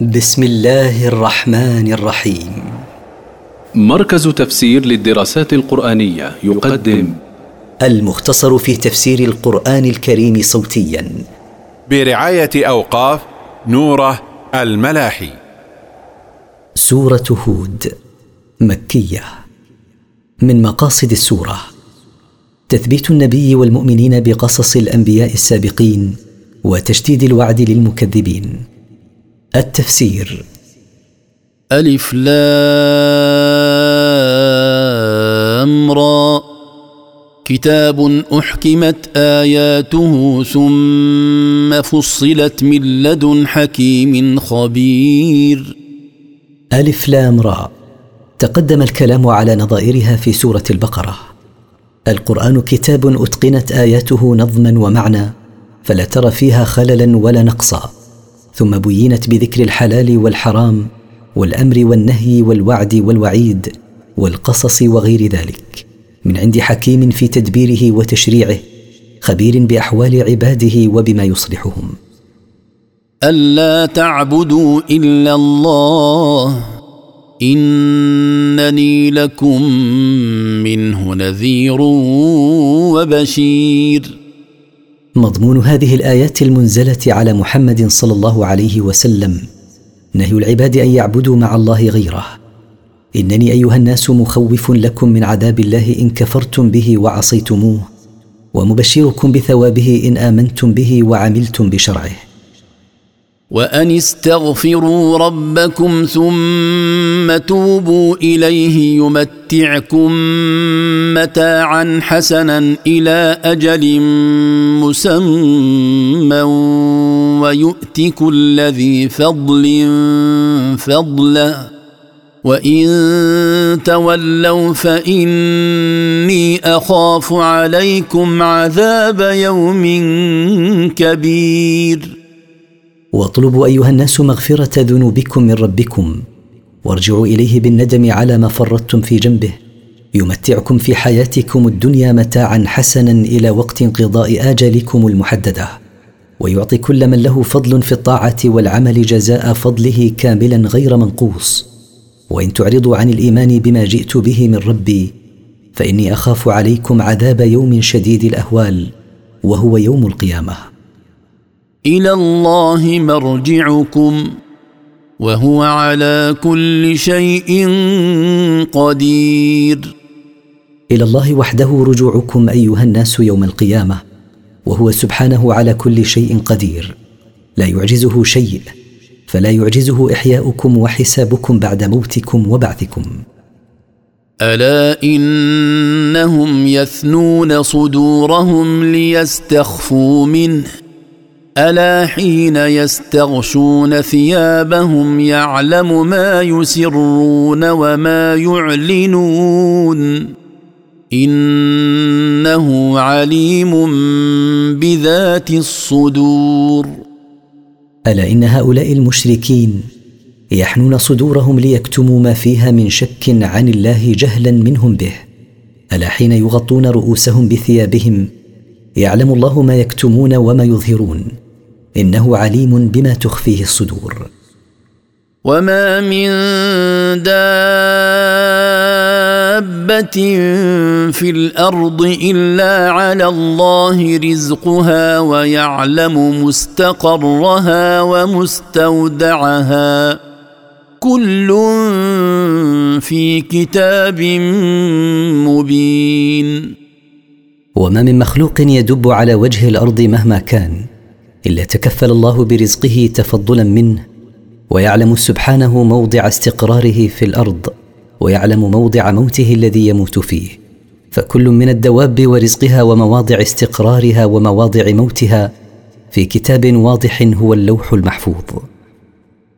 بسم الله الرحمن الرحيم. مركز تفسير للدراسات القرآنية يقدم المختصر في تفسير القرآن الكريم صوتيا. برعاية أوقاف نوره الملاحي. سورة هود مكية. من مقاصد السورة تثبيت النبي والمؤمنين بقصص الأنبياء السابقين وتشديد الوعد للمكذبين. التفسير. ألف لام را. كتاب أحكمت آياته ثم فصلت من لدن حكيم خبير. ألف لام را. تقدم الكلام على نظائرها في سورة البقرة. القرآن كتاب أتقنت آياته نظما ومعنى فلا ترى فيها خللا ولا نقصا. ثم بينت بذكر الحلال والحرام والأمر والنهي والوعد والوعيد والقصص وغير ذلك. من عند حكيم في تدبيره وتشريعه خبير بأحوال عباده وبما يصلحهم. ألا تعبدوا إلا الله إنني لكم منه نذير وبشير. مضمون هذه الآيات المنزلة على محمد صلى الله عليه وسلم. نهي العباد أن يعبدوا مع الله غيره. إنني أيها الناس مخوف لكم من عذاب الله إن كفرتم به وعصيتموه ومبشركم بثوابه إن آمنتم به وعملتم بشرعه. وان استغفروا ربكم ثم توبوا اليه يمتعكم متاعا حسنا إلى أجل مسمى ويؤت كل ذي فضل فضله وان تولوا فاني اخاف عليكم عذاب يوم كبير واطلبوا أيها الناس مغفرة ذنوبكم من ربكم. وارجعوا إليه بالندم على ما فرطتم في جنبه. يمتعكم في حياتكم الدنيا متاعا حسنا إلى وقت انقضاء اجلكم المحددة. ويعطي كل من له فضل في الطاعة والعمل جزاء فضله كاملا غير منقوص. وإن تعرضوا عن الإيمان بما جئت به من ربي فإني أخاف عليكم عذاب يوم شديد الأهوال وهو يوم القيامة. إلى الله مرجعكم وهو على كل شيء قدير. إلى الله وحده رجوعكم أيها الناس يوم القيامة وهو سبحانه على كل شيء قدير. لا يعجزه شيء فلا يعجزه إحياؤكم وحسابكم بعد موتكم وبعثكم. ألا إنهم يثنون صدورهم ليستخفوا منه؟ ألا حين يستغشون ثيابهم يعلم ما يسرون وما يعلنون إنه عليم بذات الصدور. ألا إن هؤلاء المشركين يحنون صدورهم ليكتموا ما فيها من شك عن الله جهلا منهم به. ألا حين يغطون رؤوسهم بثيابهم يعلم الله ما يكتمون وما يظهرون. إنه عليم بما تخفيه الصدور. وما من دابه في الأرض الا على الله رزقها ويعلم مستقرها ومستودعها. كل في كتاب مبين. وما من مخلوق يدب على وجه الأرض مهما كان. إلا تكفل الله برزقه تفضلا منه ويعلم سبحانه موضع استقراره في الأرض ويعلم موضع موته الذي يموت فيه. فكل من الدواب ورزقها ومواضع استقرارها ومواضع موتها في كتاب واضح هو اللوح المحفوظ.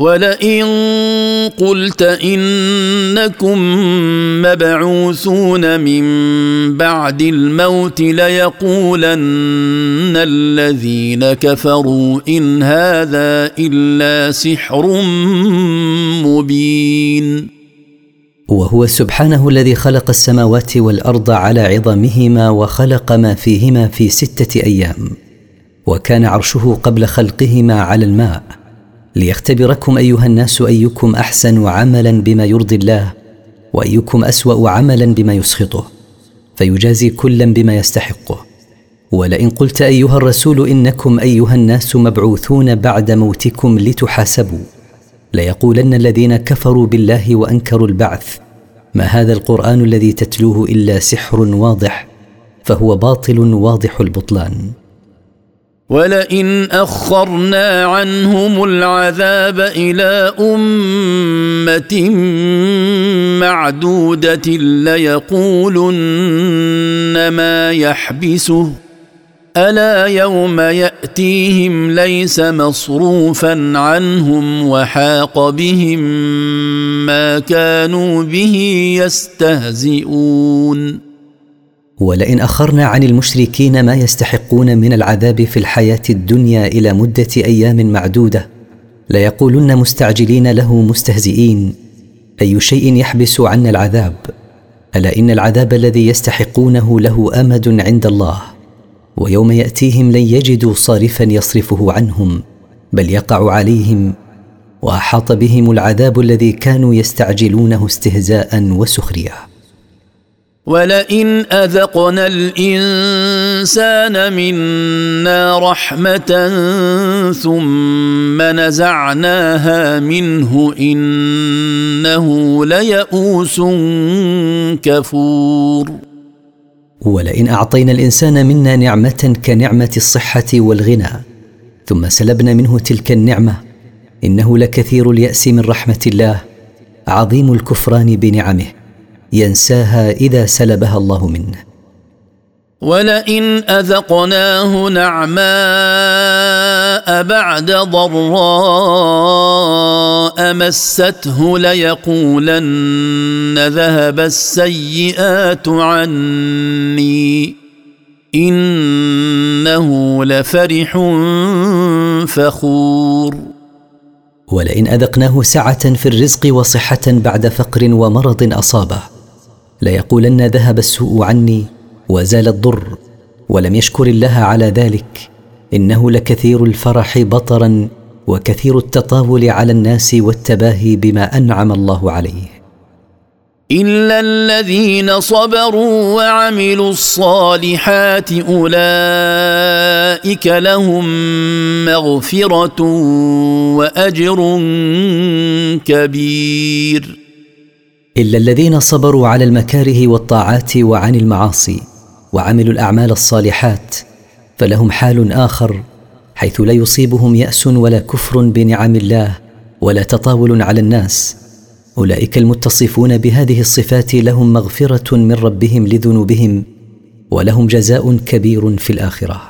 ولئن قلت إنكم مبعوثون من بعد الموت ليقولن الذين كفروا إن هذا إلا سحر مبين. وهو سبحانه الذي خلق السماوات والأرض على عظمهما وخلق ما فيهما في ستة أيام وكان عرشه قبل خلقهما على الماء. ليختبركم أيها الناس أيكم أحسن عملا بما يرضي الله وأيكم أسوأ عملا بما يسخطه فيجازي كلا بما يستحقه. ولئن قلت أيها الرسول إنكم أيها الناس مبعوثون بعد موتكم لتحاسبوا ليقولن الذين كفروا بالله وأنكروا البعث ما هذا القرآن الذي تتلوه إلا سحر واضح فهو باطل واضح البطلان. ولئن أخرنا عنهم العذاب إلى أمة معدودة ليقولن ما يحبسه. ألا يوم يأتيهم ليس مصروفا عنهم وحاق بهم ما كانوا به يستهزئون. ولئن أخرنا عن المشركين ما يستحقون من العذاب في الحياة الدنيا إلى مدة أيام معدودة ليقولن مستعجلين له مستهزئين. أي شيء يحبس عنا العذاب؟ ألا إن العذاب الذي يستحقونه له أمد عند الله؟ ويوم يأتيهم لن يجدوا صارفا يصرفه عنهم بل يقع عليهم. وأحاط بهم العذاب الذي كانوا يستعجلونه استهزاء وسخرية. ولئن اذقنا الانسان منا رحمه ثم نزعناها منه انه ليئوس كفور. ولئن اعطينا الانسان منا نعمه كنعمه الصحه والغنى ثم سلبنا منه تلك النعمه انه لكثير الياس من رحمه الله عظيم الكفران بنعمه. ينساها إذا سلبها الله منه. ولئن أذقناه نعماء بعد ضراء مسته ليقولن ذهب السيئات عني. إنه لفرح فخور. ولئن أذقناه سعة في الرزق وصحة بعد فقر ومرض أصابه. ليقولن ذهب السوء عني وزال الضر ولم يشكر الله على ذلك. إنه لكثير الفرح بطرا وكثير التطاول على الناس والتباهي بما أنعم الله عليه. إلا الذين صبروا وعملوا الصالحات أولئك لهم مغفرة وأجر كبير. إلا الذين صبروا على المكاره والطاعات وعن المعاصي وعملوا الأعمال الصالحات فلهم حال آخر حيث لا يصيبهم يأس ولا كفر بنعم الله ولا تطاول على الناس. أولئك المتصفون بهذه الصفات لهم مغفرة من ربهم لذنوبهم ولهم جزاء كبير في الآخرة.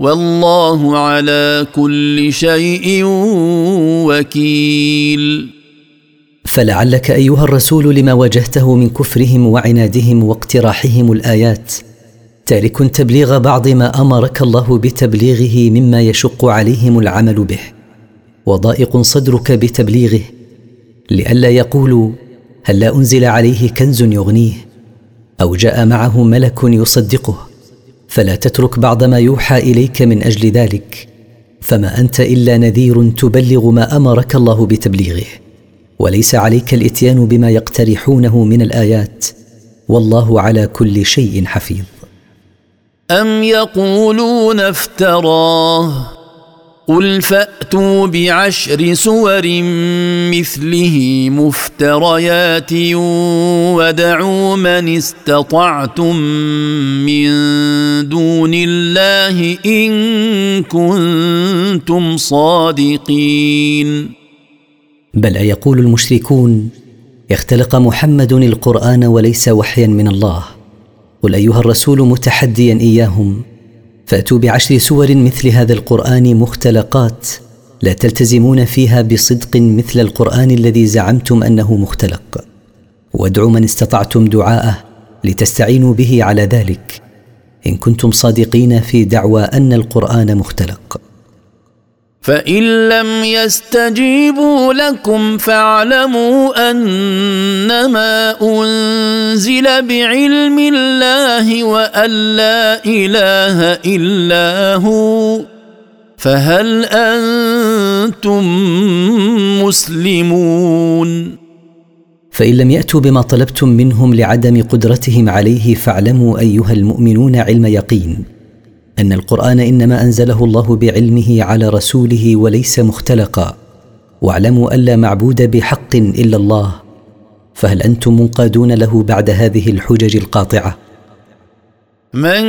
والله على كل شيء وكيل. فلعلك أيها الرسول لما واجهته من كفرهم وعنادهم واقتراحهم الآيات. تارك تبليغ بعض ما أمرك الله بتبليغه مما يشق عليهم العمل به. وضائق صدرك بتبليغه. لئلا يقولوا هل لا أنزل عليه كنز يغنيه؟ أو جاء معه ملك يصدقه. فلا تترك بعض ما يوحى إليك من أجل ذلك. فما أنت إلا نذير تبلغ ما أمرك الله بتبليغه. وليس عليك الإتيان بما يقترحونه من الآيات. والله على كل شيء حفيظ. أم يقولون افتراه؟ قل فاتوا بعشر سور مثله مفتريات ودعوا من استطعتم من دون الله ان كنتم صادقين بل ايقول المشركون اختلق محمد القرآن وليس وحيا من الله. قل ايها الرسول متحديا اياهم فأتوا بعشر سور مثل هذا القرآن مختلقات لا تلتزمون فيها بصدق مثل القرآن الذي زعمتم أنه مختلق. وادعوا من استطعتم دعاءه لتستعينوا به على ذلك. إن كنتم صادقين في دعوى أن القرآن مختلق. فإن لم يستجيبوا لكم فاعلموا أنما أنزل بعلم الله وأن لا إله إلا هو فهل أنتم مسلمون؟ فإن لم يأتوا بما طلبتم منهم لعدم قدرتهم عليه فاعلموا أيها المؤمنون علم يقين. أن القرآن إنما أنزله الله بعلمه على رسوله وليس مختلقا. واعلموا الا معبود بحق إلا الله. فهل أنتم منقادون له بعد هذه الحجج القاطعة؟ من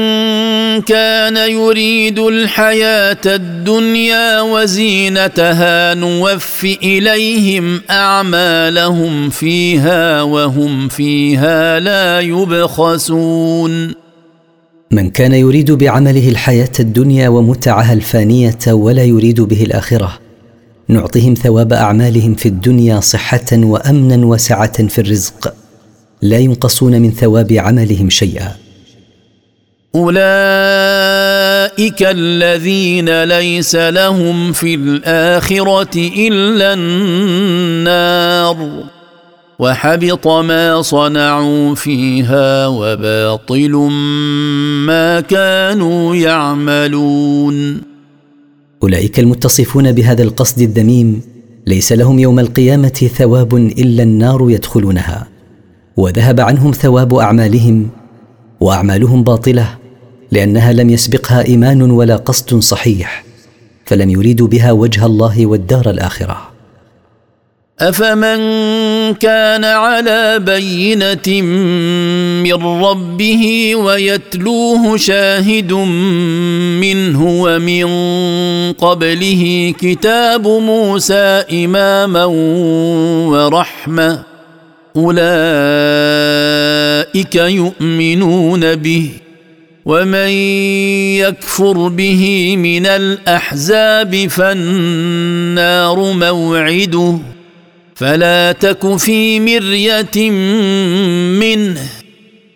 كان يريد الحياة الدنيا وزينتها نوف إليهم أعمالهم فيها وهم فيها لا يبخسون. من كان يريد بعمله الحياة الدنيا ومتعها الفانية ولا يريد به الآخرة نعطهم ثواب أعمالهم في الدنيا صحة وأمنا وسعة في الرزق لا ينقصون من ثواب عملهم شيئا. أولئك الذين ليس لهم في الآخرة إلا النار. وحبط ما صنعوا فيها وباطل ما كانوا يعملون. أولئك المتصفون بهذا القصد الذميم ليس لهم يوم القيامة ثواب إلا النار يدخلونها وذهب عنهم ثواب أعمالهم وأعمالهم باطلة لأنها لم يسبقها إيمان ولا قصد صحيح فلم يريدوا بها وجه الله والدار الآخرة. أفمن كان على بينة من ربه ويتلوه شاهد منه ومن قبله كتاب موسى إماما ورحمة. أولئك يؤمنون به ومن يكفر به من الأحزاب فالنار موعده. فلا تك في مرية منه.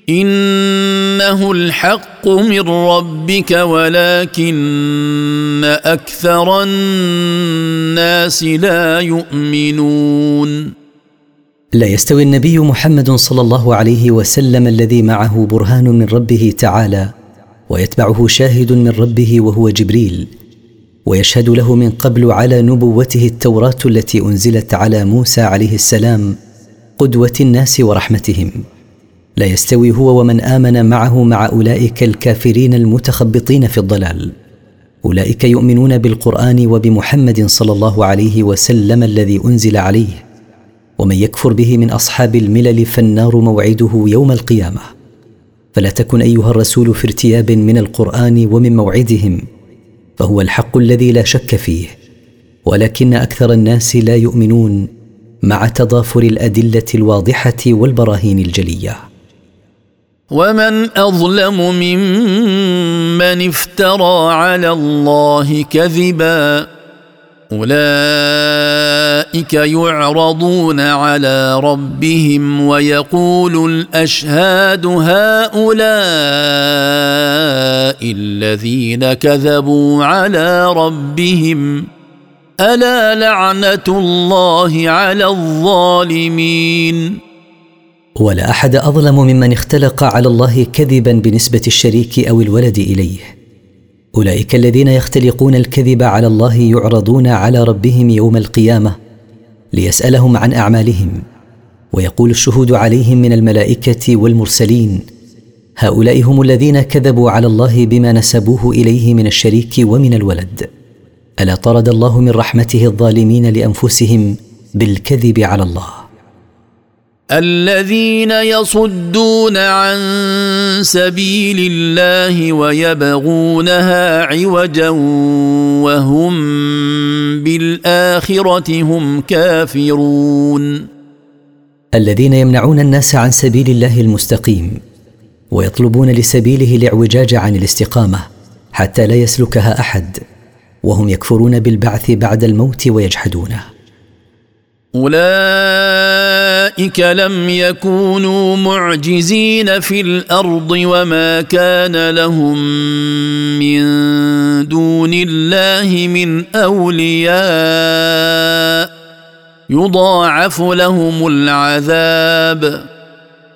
إنه الحق من ربك ولكن أكثر الناس لا يؤمنون. لا يستوي النبي محمد صلى الله عليه وسلم الذي معه برهان من ربه تعالى ويتبعه شاهد من ربه وهو جبريل. ويشهد له من قبل على نبوته التوراة التي أنزلت على موسى عليه السلام قدوة الناس ورحمتهم. لا يستوي هو ومن آمن معه مع أولئك الكافرين المتخبطين في الضلال. أولئك يؤمنون بالقرآن وبمحمد صلى الله عليه وسلم الذي أنزل عليه. ومن يكفر به من أصحاب الملل فالنار موعده يوم القيامة. فلا تكن أيها الرسول في ارتياب من القرآن ومن موعدهم. فهو الحق الذي لا شك فيه ولكن أكثر الناس لا يؤمنون مع تضافر الأدلة الواضحة والبراهين الجلية. ومن أظلم ممن افترى على الله كذبا أولئك يعرضون على ربهم ويقول الأشهاد هؤلاء الذين كذبوا على ربهم ألا لعنة الله على الظالمين ولا أحد أظلم ممن اختلق على الله كذبا بنسبة الشريك أو الولد إليه. أولئك الذين يختلقون الكذب على الله يعرضون على ربهم يوم القيامة ليسألهم عن أعمالهم ويقول الشهود عليهم من الملائكة والمرسلين هؤلاء هم الذين كذبوا على الله بما نسبوه إليه من الشريك ومن الولد. ألا طرد الله من رحمته الظالمين لأنفسهم بالكذب على الله؟ الذين يصدون عن سبيل الله ويبغونها عوجا وهم بالآخرة هم كافرون. الذين يمنعون الناس عن سبيل الله المستقيم ويطلبون لسبيله الإعوجاج عن الاستقامة حتى لا يسلكها أحد وهم يكفرون بالبعث بعد الموت ويجحدونه. أولئك لم يكونوا معجزين في الأرض وما كان لهم من دون الله من أولياء. يضاعف لهم العذاب.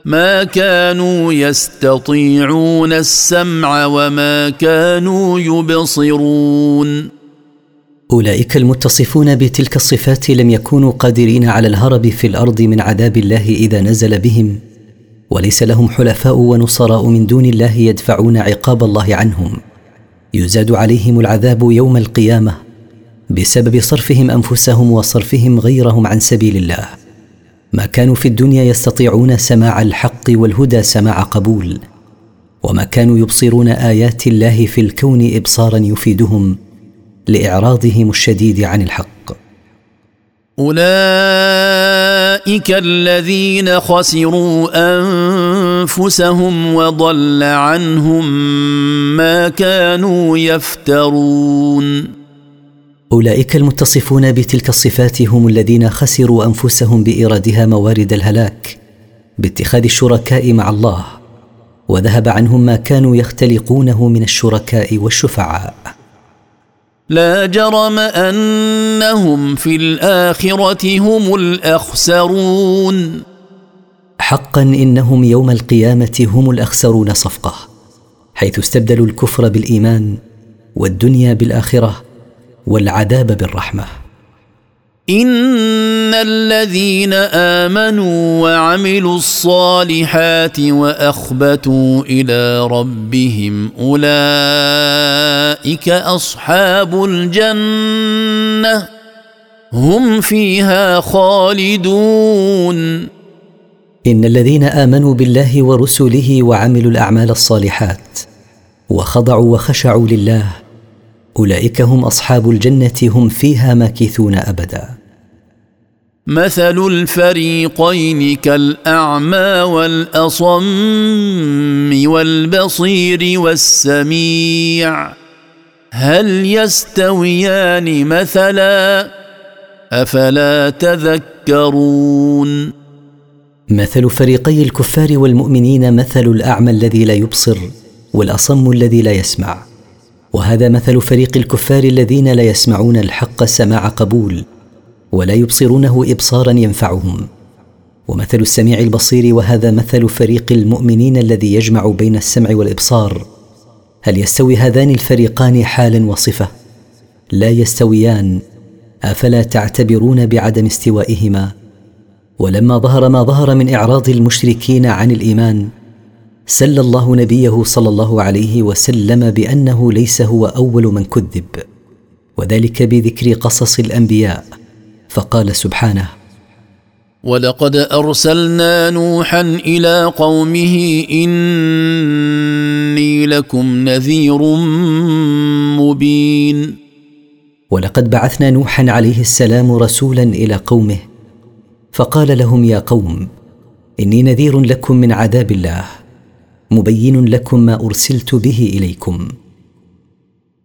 ما كانوا يستطيعون السمع وما كانوا يبصرون. أولئك المتصفون بتلك الصفات لم يكونوا قادرين على الهرب في الأرض من عذاب الله إذا نزل بهم وليس لهم حلفاء ونصراء من دون الله يدفعون عقاب الله عنهم. يزاد عليهم العذاب يوم القيامة بسبب صرفهم أنفسهم وصرفهم غيرهم عن سبيل الله. ما كانوا في الدنيا يستطيعون سماع الحق والهدى سماع قبول وما كانوا يبصرون آيات الله في الكون إبصارا يفيدهم لإعراضهم الشديد عن الحق. أولئك الذين خسروا أنفسهم وضل عنهم ما كانوا يفترون. أولئك المتصفون بتلك الصفات هم الذين خسروا أنفسهم بإيرادها موارد الهلاك باتخاذ الشركاء مع الله وذهب عنهم ما كانوا يختلقونه من الشركاء والشفعاء. لا جرم أنهم في الآخرة هم الأخسرون. حقا إنهم يوم القيامة هم الأخسرون صفقة حيث استبدلوا الكفر بالإيمان والدنيا بالآخرة والعذاب بالرحمة. ان الذين امنوا وعملوا الصالحات واخبتوا إلى ربهم اولئك اصحاب الجنه هم فيها خالدون ان الذين امنوا بالله ورسله وعملوا الاعمال الصالحات وخضعوا وخشعوا لله اولئك هم اصحاب الجنه هم فيها ماكثون ابدا مثل الفريقين كالأعمى والأصم والبصير والسميع. هل يستويان مثلا؟ أفلا تذكرون. مثل فريقي الكفار والمؤمنين مثل الأعمى الذي لا يبصر والأصم الذي لا يسمع. وهذا مثل فريق الكفار الذين لا يسمعون الحق سماع قبول ولا يبصرونه إبصارا ينفعهم. ومثل السميع البصير وهذا مثل فريق المؤمنين الذي يجمع بين السمع والإبصار. هل يستوي هذان الفريقان حالا وصفة؟ لا يستويان. أفلا تعتبرون بعدم استوائهما؟ ولما ظهر ما ظهر من إعراض المشركين عن الإيمان سل الله نبيه صلى الله عليه وسلم بأنه ليس هو أول من كذب وذلك بذكر قصص الأنبياء. فقال سبحانه ولقد ارسلنا نوحا إلى قومه اني لكم نذير مبين. ولقد بعثنا نوحا عليه السلام رسولا إلى قومه فقال لهم يا قوم اني نذير لكم من عذاب الله مبين لكم ما ارسلت به اليكم.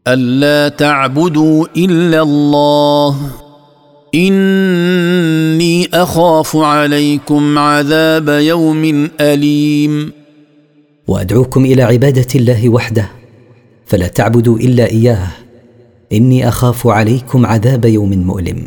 الا تعبدوا الا الله إني أخاف عليكم عذاب يوم أليم. وأدعوكم إلى عبادة الله وحده فلا تعبدوا إلا إياه. إني أخاف عليكم عذاب يوم مؤلم.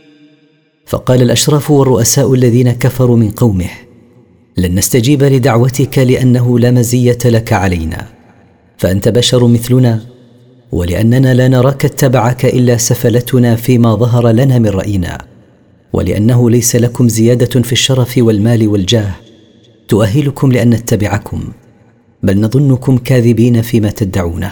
فقال الأشراف والرؤساء الذين كفروا من قومه لن نستجيب لدعوتك لأنه لا مزية لك علينا. فأنت بشر مثلنا ولأننا لا نراك اتبعك إلا سفلتنا فيما ظهر لنا من رأينا. ولأنه ليس لكم زيادة في الشرف والمال والجاه تؤهلكم لأن نتبعكم بل نظنكم كاذبين فيما تدعونه.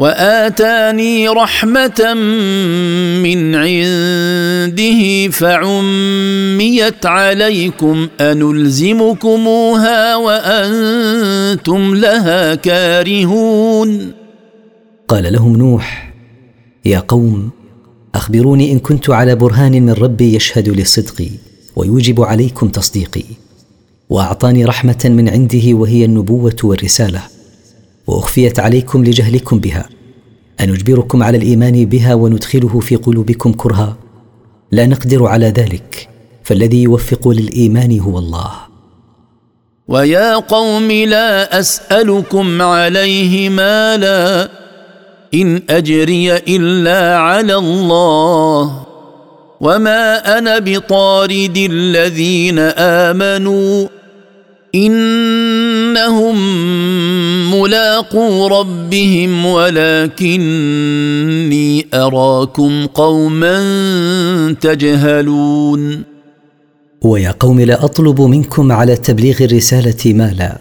وآتاني رحمة من عنده فعميت عليكم أنلزمكموها وأنتم لها كارهون. قال لهم نوح يا قوم أخبروني إن كنت على برهان من ربي يشهد لصدقي ويوجب عليكم تصديقي وأعطاني رحمة من عنده وهي النبوة والرسالة. واخفيت عليكم لجهلكم بها. أنجبركم على الإيمان بها وندخله في قلوبكم كرها. لا نقدر على ذلك. فالذي يوفق للإيمان هو الله. ويا قوم لا أسألكم عليه مالا. إن أجري إلا على الله. وما أنا بطارد الذين آمنوا. إنهم ملاقو ربهم ولكني أراكم قوما تجهلون. ويا قوم لا أطلب منكم على تبليغ الرسالة مالا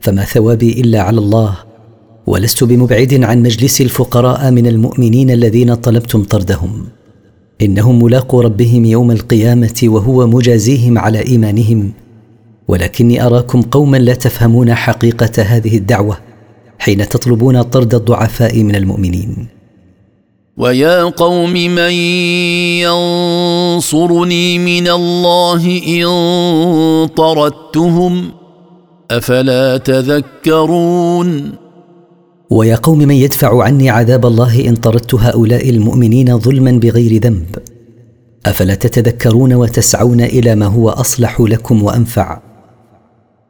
فما ثوابي إلا على الله ولست بمبعد عن مجلس الفقراء من المؤمنين الذين طلبتم طردهم. إنهم ملاقو ربهم يوم القيامة وهو مجازيهم على إيمانهم ولكني أراكم قوما لا تفهمون حقيقة هذه الدعوة حين تطلبون طرد الضعفاء من المؤمنين. ويا قوم من ينصرني من الله إن طردتهم أفلا تذكرون؟ ويا قوم من يدفع عني عذاب الله إن طردت هؤلاء المؤمنين ظلما بغير ذنب أفلا تتذكرون وتسعون إلى ما هو أصلح لكم وأنفع؟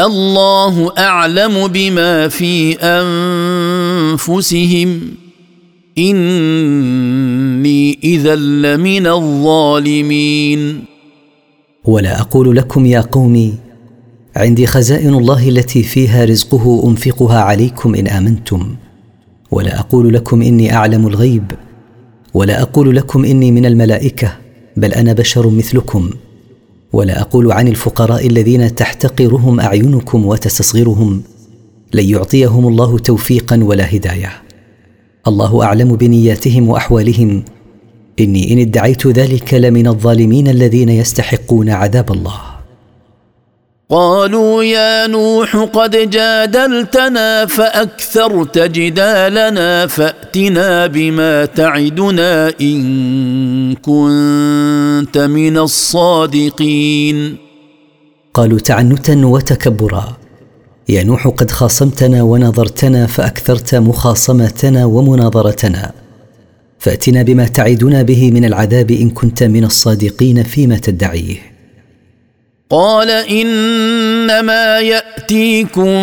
الله أعلم بما في أنفسهم. إني إذا لمن الظالمين. ولا أقول لكم يا قومي عندي خزائن الله التي فيها رزقه أنفقها عليكم إن آمنتم. ولا أقول لكم إني أعلم الغيب. ولا أقول لكم إني من الملائكة بل أنا بشر مثلكم. ولا أقول عن الفقراء الذين تحتقرهم أعينكم وتستصغرهم لن يعطيهم الله توفيقا ولا هداية. الله أعلم بنياتهم وأحوالهم. إني إن ادعيت ذلك لمن الظالمين الذين يستحقون عذاب الله. قالوا يا نوح قد جادلتنا فأكثرت جدالنا فأتنا بما تعدنا إن كنت من الصادقين. قالوا تعنتا وتكبرا. يا نوح قد خاصمتنا ونظرتنا فأكثرت مخاصمتنا ومناظرتنا. فأتنا بما تعدنا به من العذاب إن كنت من الصادقين فيما تدعيه. قال إنما يأتيكم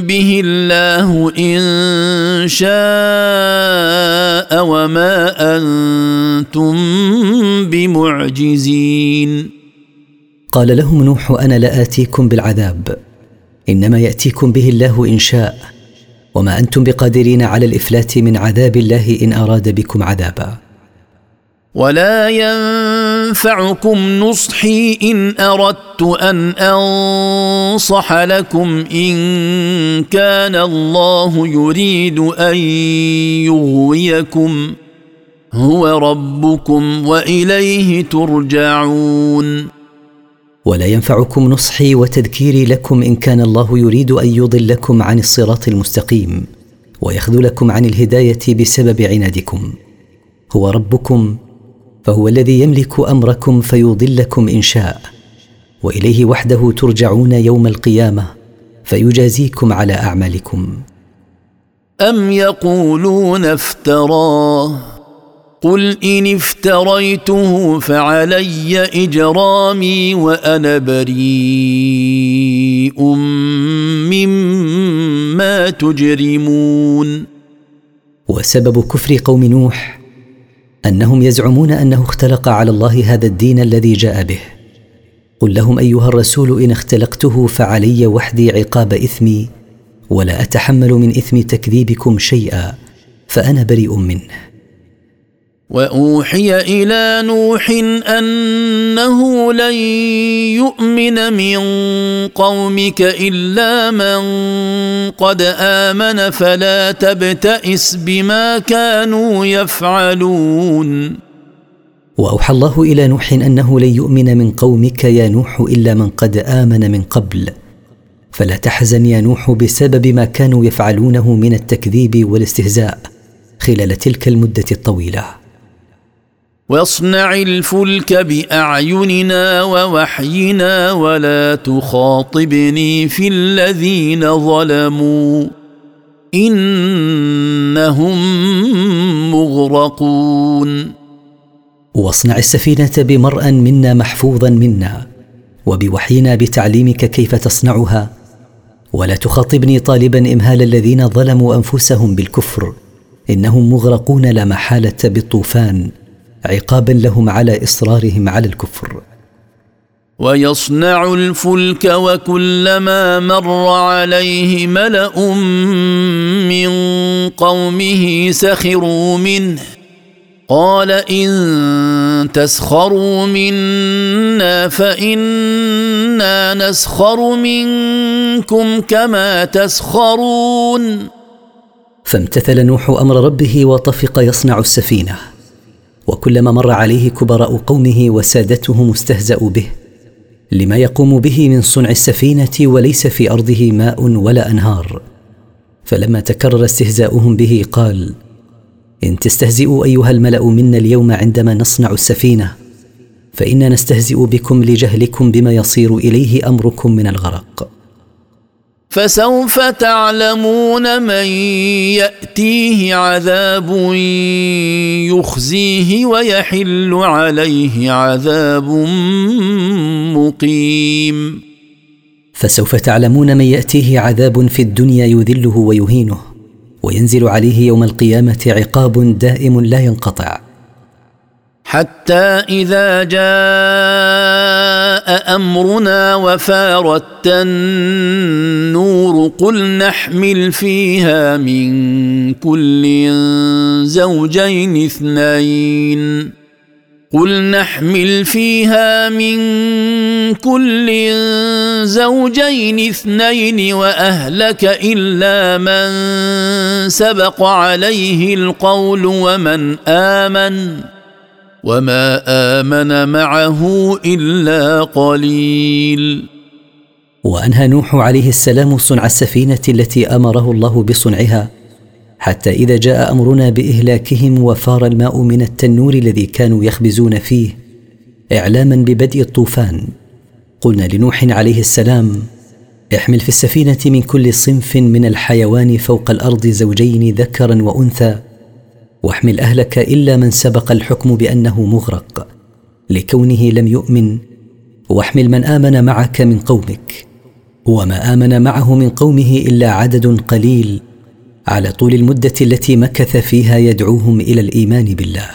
به الله إن شاء وما أنتم بمعجزين. قال لهم نوح أنا لاتيكم بالعذاب. إنما يأتيكم به الله إن شاء. وما أنتم بقادرين على الإفلات من عذاب الله إن أراد بكم عذابا. ولا ينفعكم نصحي إن أردت أن أنصح لكم إن كان الله يريد أن يغويكم هو ربكم وإليه ترجعون. ولا ينفعكم نصحي وتذكيري لكم إن كان الله يريد أن يضلكم عن الصراط المستقيم ويخذلكم عن الهداية بسبب عنادكم. هو ربكم فهو الذي يملك أمركم فيضلكم إن شاء. وإليه وحده ترجعون يوم القيامة فيجازيكم على أعمالكم. أم يقولون افتراه قل إن افتريته فعلي إجرامي وأنا بريء مما تجرمون. وسبب كفر قوم نوح أنهم يزعمون أنه اختلق على الله هذا الدين الذي جاء به. قل لهم أيها الرسول إن اختلقته فعلي وحدي عقاب إثمي ولا أتحمل من إثم تكذيبكم شيئا فأنا بريء منه. وأوحي إلى نوح أنه لن يؤمن من قومك إلا من قد آمن فلا تبتئس بما كانوا يفعلون. وأوحى الله إلى نوح أنه لن يؤمن من قومك يا نوح إلا من قد آمن من قبل. فلا تحزن يا نوح بسبب ما كانوا يفعلونه من التكذيب والاستهزاء خلال تلك المدة الطويلة. واصنع الفلك بأعيننا ووحينا ولا تخاطبني في الذين ظلموا إنهم مغرقون. واصنع السفينة بمرأ منا محفوظا منا وبوحينا بتعليمك كيف تصنعها ولا تخاطبني طالبا إمهال الذين ظلموا أنفسهم بالكفر إنهم مغرقون لا محالة بالطوفان عقابا لهم على إصرارهم على الكفر. ويصنع الفلك وكلما مر عليه ملأ من قومه سخروا منه. قال إن تسخروا منا فإنا نسخر منكم كما تسخرون. فامتثل نوح أمر ربه وطفق يصنع السفينة. وكلما مر عليه كبراء قومه وسادتهم استهزاوا به. لما يقوم به من صنع السفينة وليس في أرضه ماء ولا أنهار. فلما تكرر استهزاؤهم به قال إن تستهزئوا أيها الملأ منا اليوم عندما نصنع السفينة فإنا نستهزئ بكم لجهلكم بما يصير إليه أمركم من الغرق. فسوف تعلمون من يأتيه عذاب يخزيه ويحل عليه عذاب مقيم. فسوف تعلمون من يأتيه عذاب في الدنيا يذله ويهينه وينزل عليه يوم القيامة عقاب دائم لا ينقطع. حتى إذا جاء أمرنا وفارت النور قل نحمل فيها من كل زوجين اثنين. قل نحمل فيها من كل زوجين اثنين وأهلك إلا من سبق عليه القول ومن آمن. وما امن معه الا قليل. وانهى نوح عليه السلام صنع السفينه التي امره الله بصنعها حتى اذا جاء امرنا باهلاكهم وفار الماء من التنور الذي كانوا يخبزون فيه اعلاما ببدء الطوفان. قلنا لنوح عليه السلام احمل في السفينه من كل صنف من الحيوان فوق الأرض زوجين ذكرا وأنثى واحمل أهلك إلا من سبق الحكم بأنه مغرق. لكونه لم يؤمن واحمل من آمن معك من قومك. وما آمن معه من قومه إلا عدد قليل على طول المدة التي مكث فيها يدعوهم إلى الإيمان بالله.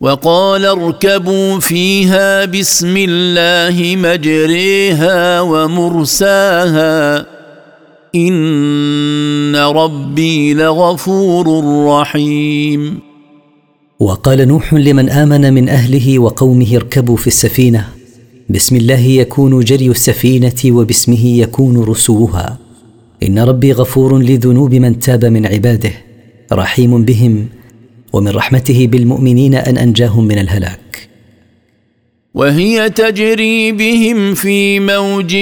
وقال اركبوا فيها بسم الله مجريها ومرساها. ان ربي لغفور رحيم. وقال نوح لمن آمن من أهله وقومه اركبوا في السفينة. بسم الله يكون جري السفينة وباسمه يكون رسوها. إن ربي غفور لذنوب من تاب من عباده رحيم بهم ومن رحمته بالمؤمنين أن أنجاهم من الهلاك. وهي تجري بهم في موج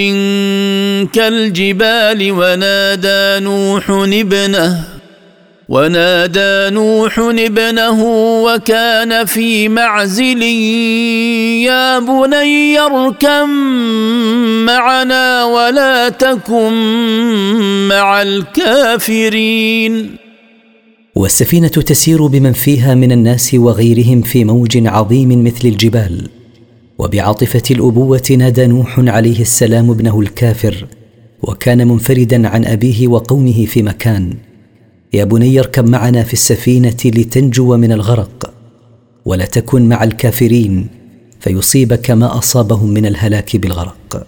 كالجبال ونادى نوح ابنه ونادى نوح ابنه وكان في معزل يا بني اركم معنا ولا تكن مع الكافرين. والسفينة تسير بمن فيها من الناس وغيرهم في موج عظيم مثل الجبال. وبعاطفة الأبوة نادى نوح عليه السلام ابنه الكافر وكان منفردا عن أبيه وقومه في مكان. يا بني اركب معنا في السفينة لتنجو من الغرق ولا تكن مع الكافرين فيصيبك ما أصابهم من الهلاك بالغرق.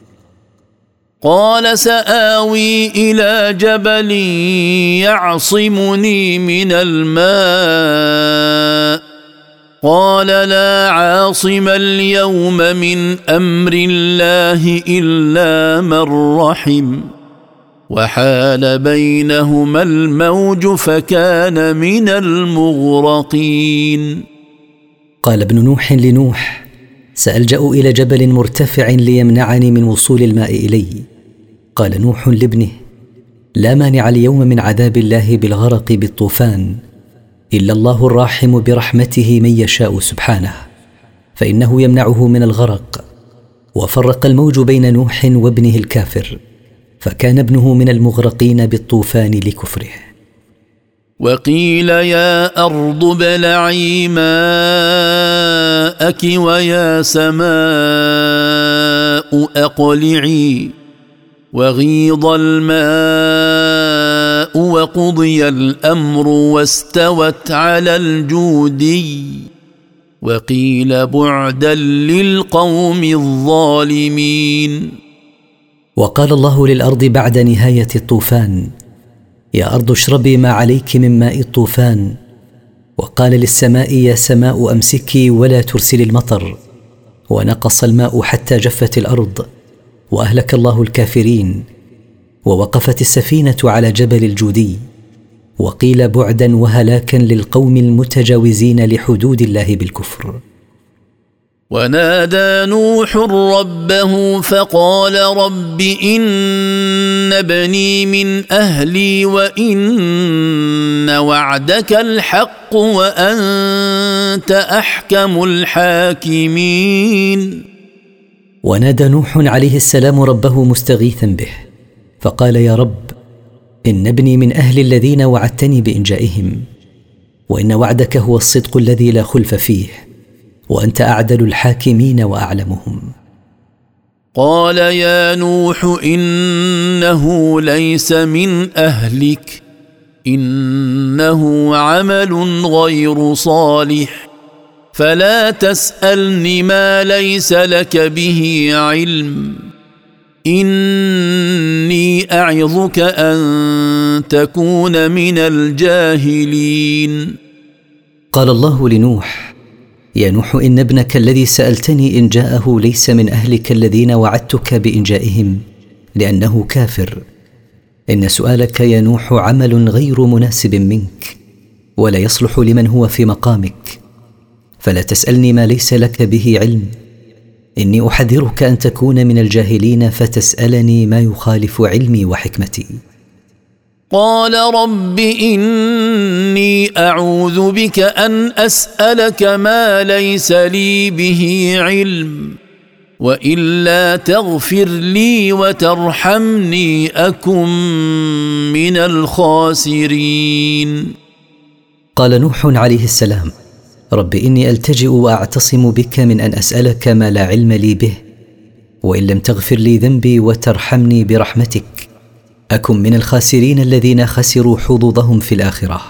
قال سآوي إلى جبل يعصمني من الماء. قال لا عاصم اليوم من أمر الله إلا من رحم وحال بينهما الموج فكان من المغرقين. قال ابن نوح لنوح سألجأ إلى جبل مرتفع ليمنعني من وصول الماء إلي. قال نوح لابنه لا مانع اليوم من عذاب الله بالغرق بالطوفان. إلا الله الراحم برحمته من يشاء سبحانه فإنه يمنعه من الغرق. وفرق الموج بين نوح وابنه الكافر فكان ابنه من المغرقين بالطوفان لكفره. وقيل يا أرض ابلعي ماءك ويا سماء أقلعي وغيض الماء وقضي الأمر واستوت على الجودي وقيل بعدا للقوم الظالمين. وقال الله للأرض بعد نهاية الطوفان يا أرض اشربي ما عليك من ماء الطوفان. وقال للسماء يا سماء أمسكي ولا ترسلي المطر. ونقص الماء حتى جفت الأرض وأهلك الله الكافرين. ووقفت السفينة على جبل الجودي وقيل بعدا وهلاكا للقوم المتجاوزين لحدود الله بالكفر. ونادى نوح ربه فقال رب إن ابني من أهلي وإن وعدك الحق وأنت أحكم الحاكمين. ونادى نوح عليه السلام ربه مستغيثا به فقال يا رب إن ابني من أهل الذين وعدتني بإنجائهم وإن وعدك هو الصدق الذي لا خلف فيه وأنت أعدل الحاكمين وأعلمهم. قال يا نوح إنه ليس من أهلك إنه عمل غير صالح فلا تسألني ما ليس لك به علم. إني أعظك أن تكون من الجاهلين. قال الله لنوح يا نوح إن ابنك الذي سألتني إن جاءه ليس من أهلك الذين وعدتك بإنجائهم لأنه كافر. إن سؤالك يا نوح عمل غير مناسب منك ولا يصلح لمن هو في مقامك. فلا تسألني ما ليس لك به علم. إني أحذرك أن تكون من الجاهلين فتسألني ما يخالف علمي وحكمتي. قال رب إني أعوذ بك أن أسألك ما ليس لي به علم وإلا تغفر لي وترحمني أكن من الخاسرين. قال نوح عليه السلام رب إني ألتجئ وأعتصم بك من أن أسألك ما لا علم لي به وإن لم تغفر لي ذنبي وترحمني برحمتك أكن من الخاسرين الذين خسروا حظوظهم في الآخرة.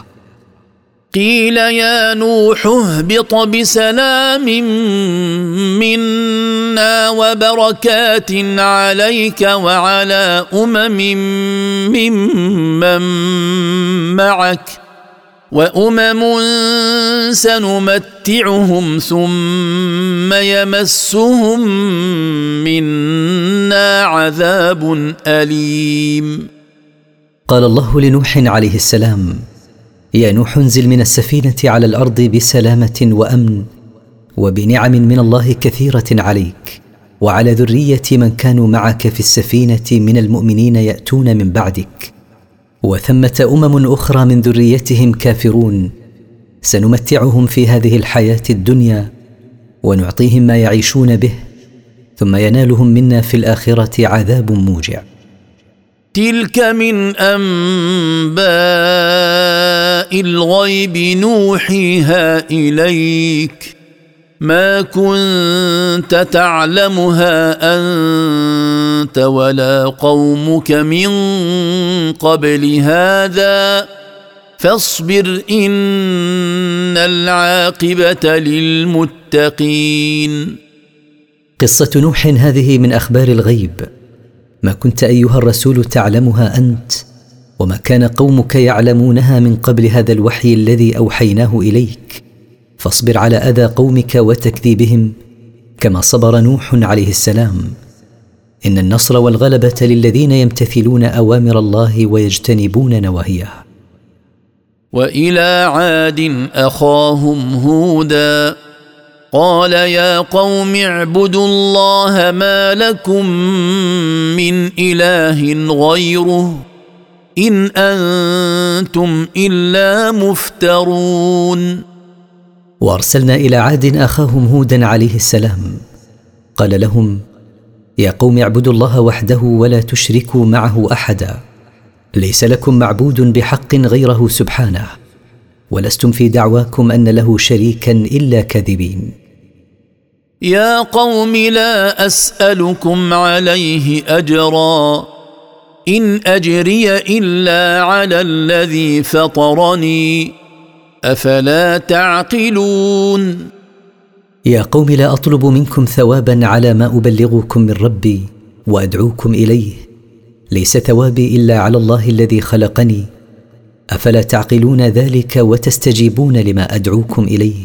قيل يا نوح اهبط بسلام منا وبركات عليك وعلى أمم ممن معك. وأمم سنمتعهم ثم يمسهم منا عذاب أليم. قال الله لنوح عليه السلام يا نوح انزل من السفينة على الأرض بسلامة وأمن وبنعم من الله كثيرة عليك وعلى ذرية من كانوا معك في السفينة من المؤمنين يأتون من بعدك وثمة أمم أخرى من ذريتهم كافرون. سنمتعهم في هذه الحياة الدنيا ونعطيهم ما يعيشون به ثم ينالهم منا في الآخرة عذاب موجع. تلك من أنباء الغيب نوحيها إليك. ما كنت تعلمها أنت ولا قومك من قبل هذا. فاصبر إن العاقبة للمتقين. قصة نوح هذه من أخبار الغيب. ما كنت أيها الرسول تعلمها أنت؟ وما كان قومك يعلمونها من قبل هذا الوحي الذي أوحيناه إليك؟ فاصبر على أذى قومك وتكذيبهم كما صبر نوح عليه السلام. إن النصر والغلبة للذين يمتثلون أوامر الله ويجتنبون نواهيه. وإلى عاد أخاهم هودا قال يا قوم اعبدوا الله ما لكم من إله غيره إن أنتم إلا مفترون. وأرسلنا إلى عاد أخاهم هودا عليه السلام. قال لهم يا قوم اعبدوا الله وحده ولا تشركوا معه أحدا. ليس لكم معبود بحق غيره سبحانه. ولستم في دعواكم أن له شريكا إلا كاذبين. يا قوم لا أسألكم عليه أجرا. إن أجري إلا على الذي فطرني. أفلا تعقلون؟ يا قوم لا أطلب منكم ثوابا على ما أبلغكم من ربي وأدعوكم إليه. ليس ثوابي إلا على الله الذي خلقني. أفلا تعقلون ذلك وتستجيبون لما أدعوكم إليه.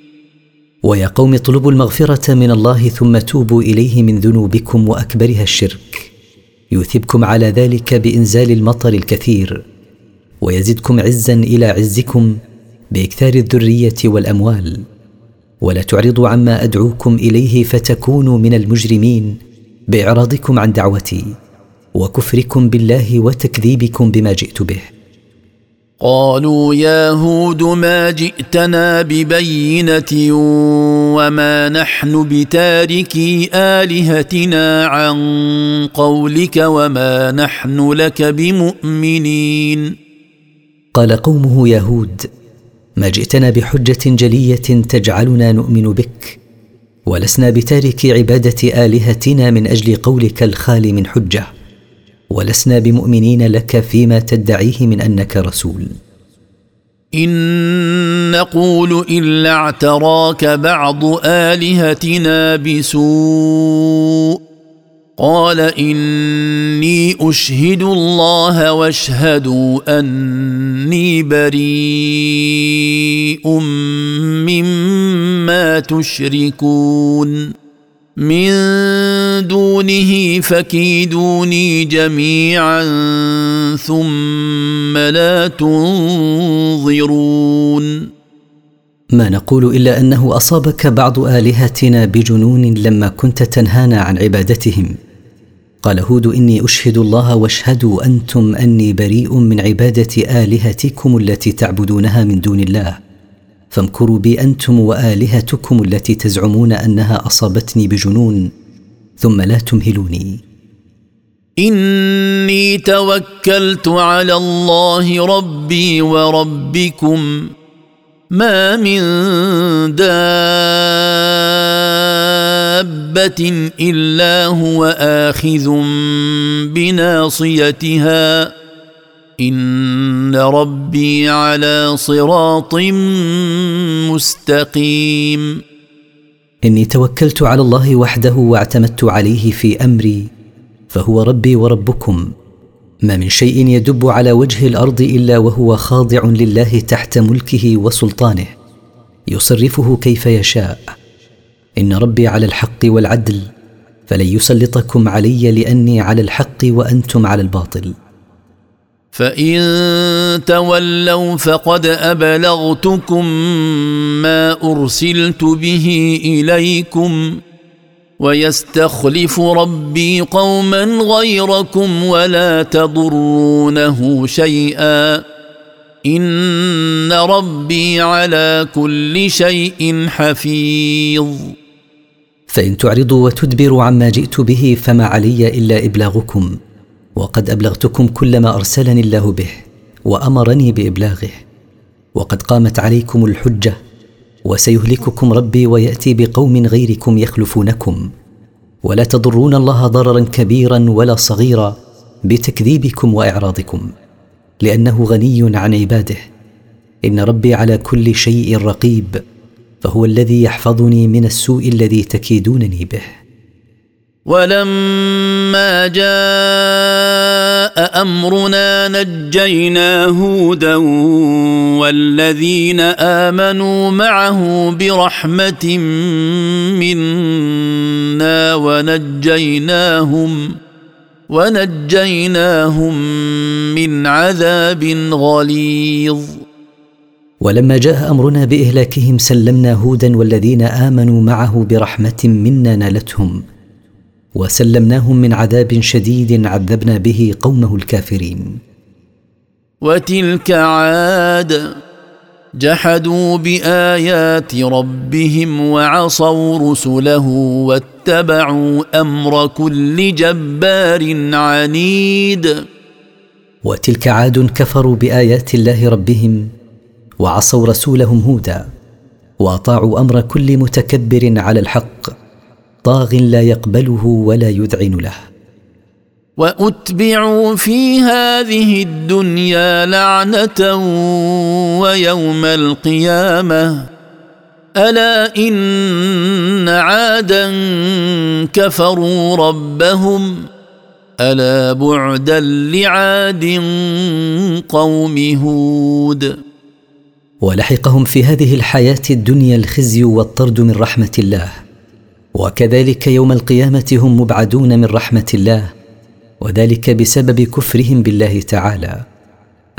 ويا قوم اطلبوا المغفرة من الله ثم توبوا إليه من ذنوبكم وأكبرها الشرك. يثبكم على ذلك بإنزال المطر الكثير. ويزدكم عزا إلى عزكم بإكثار الذرية والأموال. ولا تعرضوا عما أدعوكم إليه فتكونوا من المجرمين بإعراضكم عن دعوتي وكفركم بالله وتكذيبكم بما جئت به. قالوا يا هود ما جئتنا ببينة وما نحن بتاركي آلهتنا عن قولك وما نحن لك بمؤمنين. قال قومه يا هود ما جئتنا بحجة جلية تجعلنا نؤمن بك ولسنا بتارك عبادة آلهتنا من أجل قولك الخال من حجة. ولسنا بمؤمنين لك فيما تدعيه من أنك رسول. إن نقول إلا اعتراك بعض آلهتنا بسوء. قال إني أشهد الله واشهدوا أني بريء مما تشركون. من دونه فكيدوني جميعا ثم لا تنظرون ما نقول إلا أنه أصابك بعض آلهتنا بجنون لما كنت تنهانا عن عبادتهم. قال هود إني أشهد الله واشهدوا أنتم أني بريء من عبادة آلهتكم التي تعبدونها من دون الله. فامكروا بي أنتم وآلهتكم التي تزعمون أنها أصابتني بجنون ثم لا تمهلوني. إني توكلت على الله ربي وربكم. ما من دابة إلا هو آخذ بناصيتها. ان ربي على صراط مستقيم. إني توكلت على الله وحده واعتمدت عليه في أمري فهو ربي وربكم. ما من شيء يدب على وجه الأرض إلا وهو خاضع لله تحت ملكه وسلطانه يصرفه كيف يشاء. إن ربي على الحق والعدل فلن يسلطكم علي لأني على الحق وأنتم على الباطل. فان تولوا فقد ابلغتكم ما ارسلت به اليكم ويستخلف ربي قوما غيركم ولا تضرونه شيئا ان ربي على كل شيء حفيظ فان تعرضوا وتدبروا عما جئت به فما علي الا ابلاغكم وقد أبلغتكم كل ما أرسلني الله به وأمرني بإبلاغه. وقد قامت عليكم الحجة وسيهلككم ربي ويأتي بقوم غيركم يخلفونكم. ولا تضرون الله ضررا كبيرا ولا صغيرا بتكذيبكم وإعراضكم لأنه غني عن عباده. إن ربي على كل شيء رقيب فهو الذي يحفظني من السوء الذي تكيدونني به. ولما جاء أمرنا نجينا هودا والذين آمنوا معه برحمة منا ونجيناهم ونجيناهم من عذاب غليظ. ولما جاء أمرنا بإهلاكهم سلمنا هودا والذين آمنوا معه برحمة منا نالتهم وسلمناهم من عذاب شديد عذبنا به قومه الكافرين. وتلك عاد جحدوا بآيات ربهم وعصوا رسله واتبعوا أمر كل جبار عنيد. وتلك عاد كفروا بآيات الله ربهم وعصوا رسولهم هودا وأطاعوا أمر كل متكبر على الحق طاغ لا يقبله ولا يذعن له. وأتبعوا في هذه الدنيا لعنة ويوم القيامة. ألا إن عادا كفروا ربهم. ألا بعدا لعاد قوم هود. ولحقهم في هذه الحياة الدنيا الخزي والطرد من رحمة الله. وكذلك يوم القيامة هم مبعدون من رحمة الله وذلك بسبب كفرهم بالله تعالى.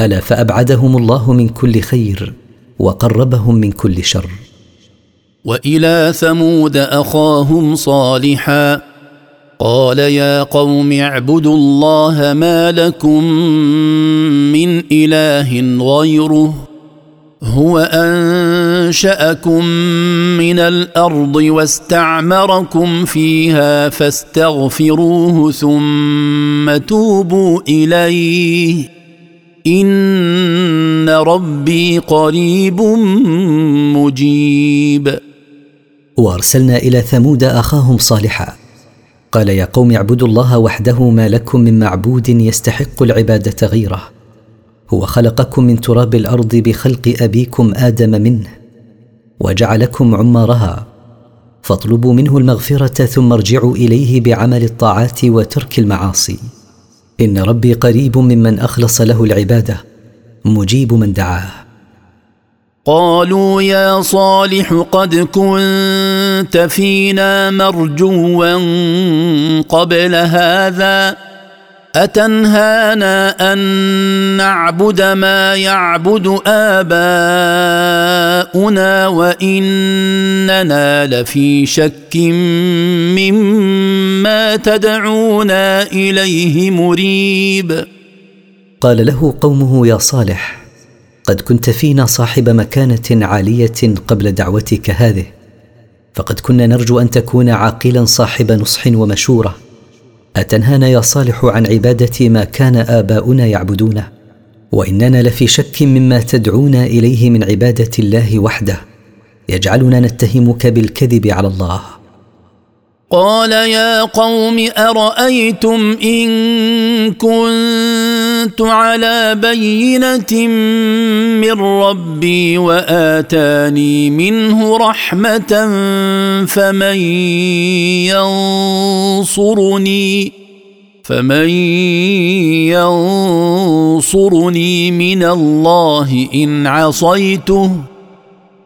ألا فأبعدهم الله من كل خير وقربهم من كل شر. وإلى ثمود أخاهم صالحا قال يا قوم اعبدوا الله ما لكم من إله غيره. هو أنشأكم من الأرض واستعمركم فيها فاستغفروه ثم توبوا إليه. إن ربي قريب مجيب. وأرسلنا إلى ثمود أخاهم صالحا. قال يا قوم اعبدوا الله وحده ما لكم من معبود يستحق العبادة غيره. هو خلقكم من تراب الأرض بخلق أبيكم آدم منه وجعلكم عمارها فاطلبوا منه المغفرة ثم ارجعوا إليه بعمل الطاعات وترك المعاصي. إن ربي قريب ممن أخلص له العبادة مجيب من دعاه. قالوا يا صالح قد كنت فينا مرجوا قبل هذا أتنهانا أن نعبد ما يعبد آباؤنا وإننا لفي شك مما تدعونا إليه مريب. قال له قومه يا صالح قد كنت فينا صاحب مكانة عالية قبل دعوتك هذه فقد كنا نرجو أن تكون عاقلا صاحب نصح ومشورة. أتنهانا يا صالح عن عباده ما كان آباؤنا يعبدونه؟ وإننا لفي شك مما تدعونا إليه من عبادة الله وحده. يجعلنا نتهمك بالكذب على الله. قال يا قوم أرأيتم إن كنت على بينة من ربي وآتاني منه رحمة فمن ينصرني فمن ينصرني من الله إن عصيته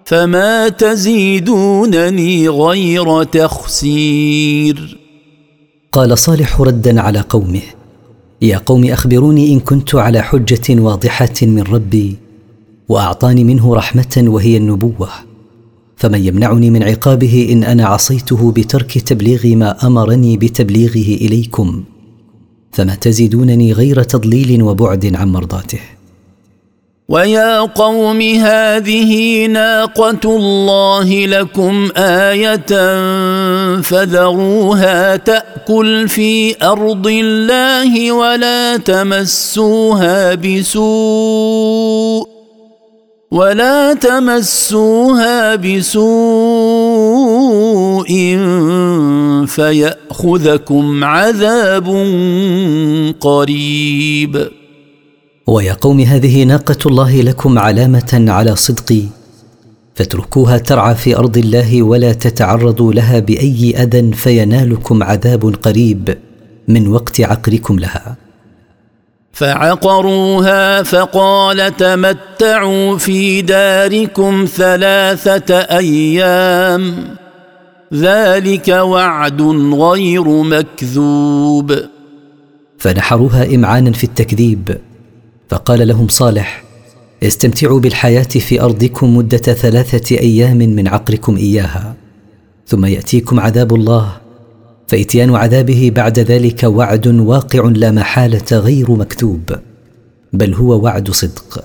فما تزيدونني غير تخسير قال صالح ردا على قومه يا قوم اخبروني ان كنت على حجه واضحه من ربي واعطاني منه رحمه وهي النبوه. فمن يمنعني من عقابه ان أنا عصيته بترك تبليغ ما امرني بتبليغه اليكم. فما تزيدونني غير تضليل وبعد عن مرضاته. ويا قوم هذه ناقه الله لكم إيه فذروها تاكل في ارض الله ولا تمسوها بسوء ولا تمسوها بسوء فياخذكم عذاب قريب ويا قوم هذه ناقة الله لكم علامة على صدقي فاتركوها ترعى في أرض الله ولا تتعرضوا لها بأي أذى فينالكم عذاب قريب من وقت عقركم لها. فعقروها فقال تمتعوا في داركم ثلاثة أيام. ذلك وعد غير مكذوب. فنحروها إمعانا في التكذيب. فقال لهم صالح استمتعوا بالحياة في أرضكم مدة ثلاثة أيام من عقركم إياها ثم يأتيكم عذاب الله فإتيان عذابه بعد ذلك وعد واقع لا محالة غير مكتوب بل هو وعد صدق.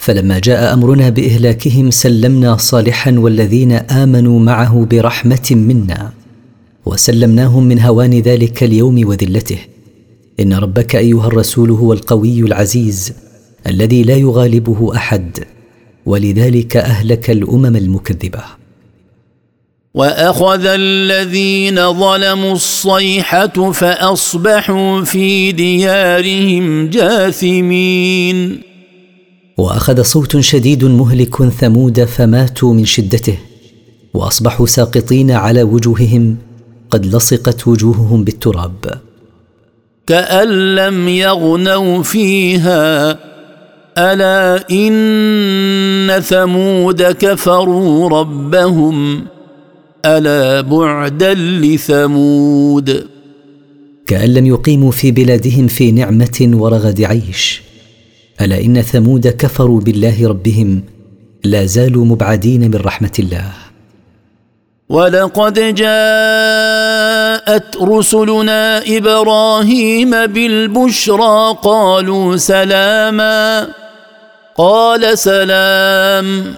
فلما جاء أمرنا بإهلاكهم سلمنا صالحا والذين آمنوا معه برحمة منا. وسلمناهم من هوان ذلك اليوم وذلته. إن ربك أيها الرسول هو القوي العزيز الذي لا يغالبه أحد ولذلك أهلك الأمم المكذبة. وأخذ الذين ظلموا الصيحة فأصبحوا في ديارهم جاثمين. وأخذ صوت شديد مهلك ثمود فماتوا من شدته وأصبحوا ساقطين على وجوههم قد لصقت وجوههم بالتراب. كأن لم يغنوا فيها ألا إن ثمود كفروا ربهم؟ ألا بعدا لثمود؟ كأن لم يقيموا في بلادهم في نعمة ورغد عيش ألا إن ثمود كفروا بالله ربهم لا زالوا مبعدين من رحمة الله. ولقد جاءت رسلنا إبراهيم بالبشرى قالوا سلاما. قال سلام.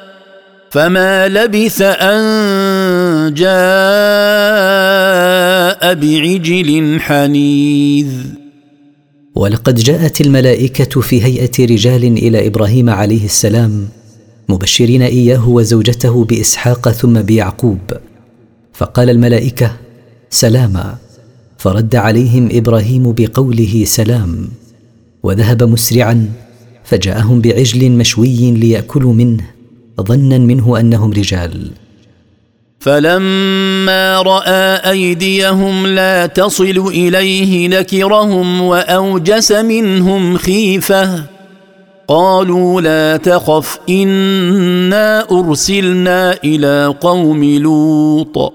فما لبث أن جاء بعجل حنيذ. ولقد جاءت الملائكة في هيئة رجال إلى إبراهيم عليه السلام مبشرين إياه وزوجته بإسحاق ثم بيعقوب. فقال الملائكة سلاما. فرد عليهم إبراهيم بقوله سلام. وذهب مسرعا فجاءهم بعجل مشوي ليأكلوا منه ظنا منه أنهم رجال. فلما رأى أيديهم لا تصل إليه نكرهم وأوجس منهم خيفة. قالوا لا تخف إنا أرسلنا إلى قوم لوط.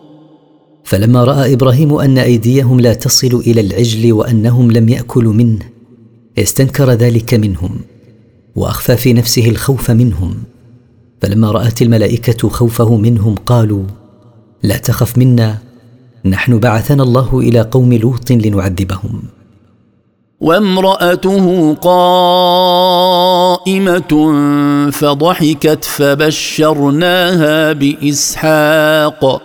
فلما رأى إبراهيم أن أيديهم لا تصل إلى العجل وأنهم لم يأكلوا منه استنكر ذلك منهم وأخفى في نفسه الخوف منهم. فلما رأت الملائكة خوفه منهم قالوا لا تخف منا نحن بعثنا الله إلى قوم لوط لنعذبهم. وامرأته قائمة فضحكت فبشرناها بإسحاق.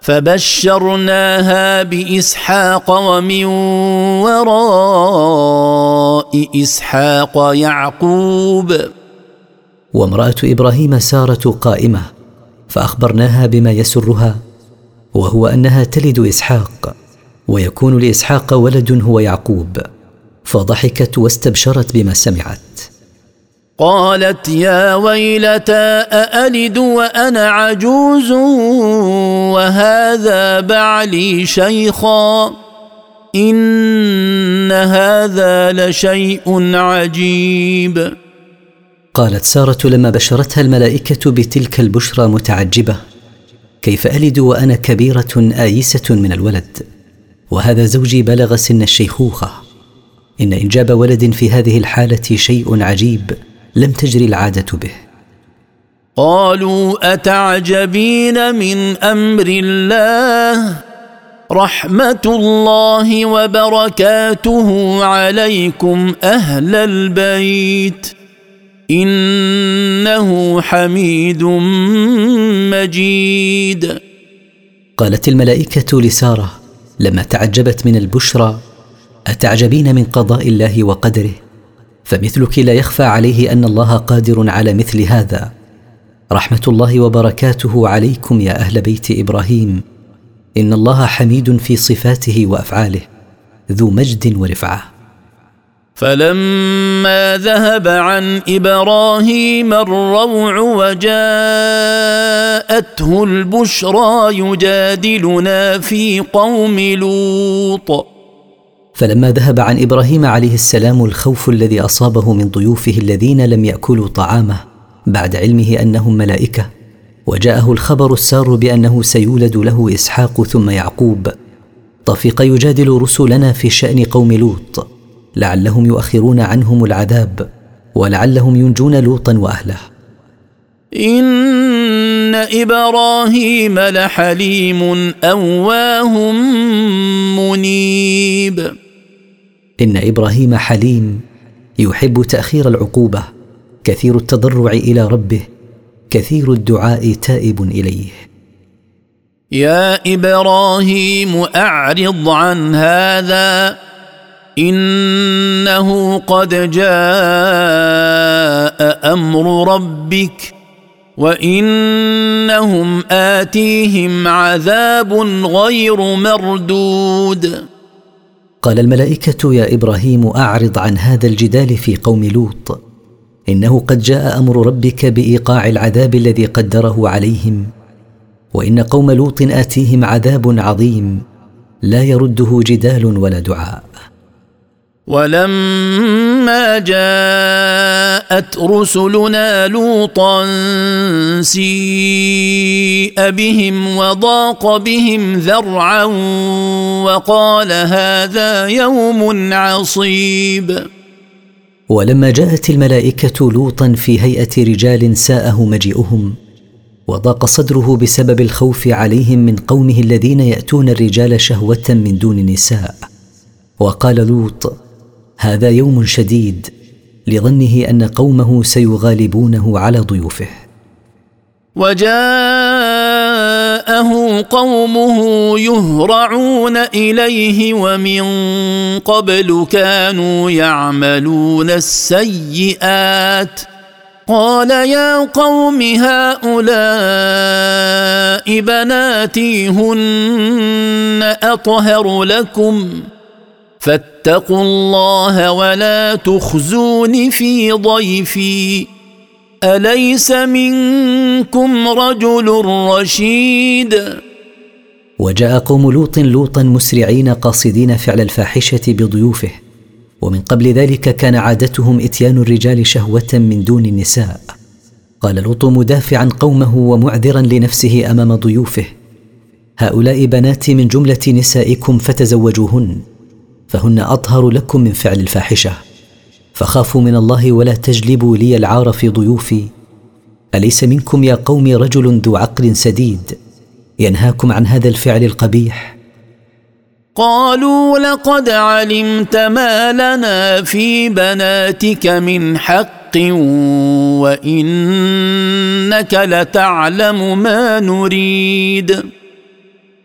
فبشرناها بإسحاق ومن وراء إسحاق يعقوب. وامرأة إبراهيم ساره قائمة فأخبرناها بما يسرها وهو أنها تلد إسحاق ويكون لإسحاق ولد هو يعقوب فضحكت واستبشرت بما سمعت. قالت يا ويلتى أألد وأنا عجوز وهذا بعلي شيخا إن هذا لشيء عجيب. قالت سارة لما بشرتها الملائكة بتلك البشرى متعجبة كيف ألد وأنا كبيرة آيسة من الولد؟ وهذا زوجي بلغ سن الشيخوخة. إن إنجاب ولد في هذه الحالة شيء عجيب لم تجري العادة به. قالوا أتعجبين من أمر الله؟ رحمة الله وبركاته عليكم أهل البيت. إنه حميد مجيد. قالت الملائكة لسارة لما تعجبت من البشرى أتعجبين من قضاء الله وقدره؟ فمثلك لا يخفى عليه أن الله قادر على مثل هذا. رحمة الله وبركاته عليكم يا أهل بيت إبراهيم. إن الله حميد في صفاته وأفعاله. ذو مجد ورفعة. فلما ذهب عن إبراهيم الروع وجاءته البشرى يجادلنا في قوم لوط. فلما ذهب عن إبراهيم عليه السلام الخوف الذي أصابه من ضيوفه الذين لم يأكلوا طعامه بعد علمه أنهم ملائكة وجاءه الخبر السار بأنه سيولد له إسحاق ثم يعقوب. طفق يجادل رسلنا في شأن قوم لوط. لعلهم يؤخرون عنهم العذاب ولعلهم ينجون لوطا وأهله. إن إبراهيم لحليم أواه منيب. إن إبراهيم حليم يحب تأخير العقوبة كثير التضرع إلى ربه كثير الدعاء تائب إليه. يا إبراهيم أعرض عن هذا. إنه قد جاء أمر ربك وإنهم آتيهم عذاب غير مردود. قال الملائكة يا إبراهيم أعرض عن هذا الجدال في قوم لوط. إنه قد جاء أمر ربك بإيقاع العذاب الذي قدره عليهم. وإن قوم لوط آتيهم عذاب عظيم. لا يرده جدال ولا دعاء. ولما جاءت رسلنا لوطا سيء بهم وضاق بهم ذرعا وقال هذا يوم عصيب. ولما جاءت الملائكة لوطا في هيئة رجال ساءه مجيئهم وضاق صدره بسبب الخوف عليهم من قومه الذين يأتون الرجال شهوة من دون النساء وقال لوط هذا يوم شديد لظنه أن قومه سيغالبونه على ضيوفه. وجاءه قومه يهرعون إليه ومن قبل كانوا يعملون السيئات. قال يا قوم هؤلاء بناتي هن أطهر لكم؟ فاتقوا الله ولا تخزون في ضيفي. أليس منكم رجل رشيد؟ وجاء قوم لوط لوطا مسرعين قاصدين فعل الفاحشة بضيوفه. ومن قبل ذلك كان عادتهم إتيان الرجال شهوة من دون النساء. قال لوط مدافعا قومه ومعذرا لنفسه أمام ضيوفه. هؤلاء بناتي من جملة نسائكم فتزوجوهن. فهن أطهر لكم من فعل الفاحشة. فخافوا من الله ولا تجلبوا لي العار في ضيوفي. أليس منكم يا قوم رجل ذو عقل سديد؟ ينهاكم عن هذا الفعل القبيح. قالوا لقد علمت ما لنا في بناتك من حق وإنك لتعلم ما نريد.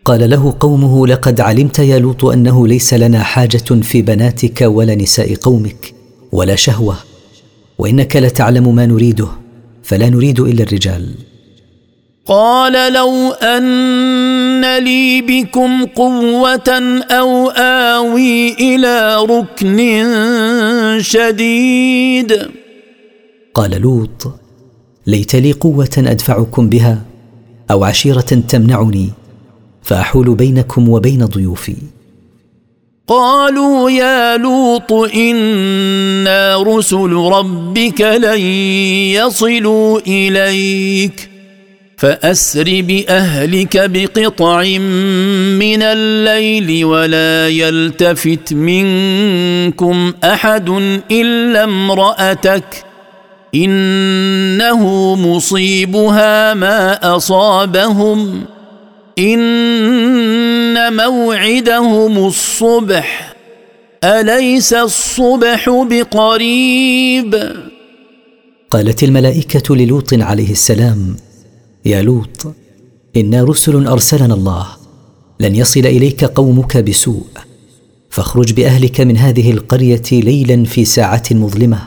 قال له قومه لقد علمت يا لوط أنه ليس لنا حاجة في بناتك ولا نساء قومك ولا شهوة وإنك لتعلم ما نريده فلا نريد إلا الرجال. قال لو أن لي بكم قوة أو آوي إلى ركن شديد. قال لوط ليت لي قوة أدفعكم بها أو عشيرة تمنعني فأحول بينكم وبين ضيوفي. قالوا يا لوط إنا رسل ربك لن يصلوا إليك فأسر بأهلك بقطع من الليل ولا يلتفت منكم أحد إلا امرأتك إنه مصيبها ما أصابهم. إن موعدهم الصبح. أليس الصبح بقريب؟ قالت الملائكة للوط عليه السلام يا لوط إنا رسل أرسلنا الله لن يصل إليك قومك بسوء فاخرج بأهلك من هذه القرية ليلا في ساعة مظلمة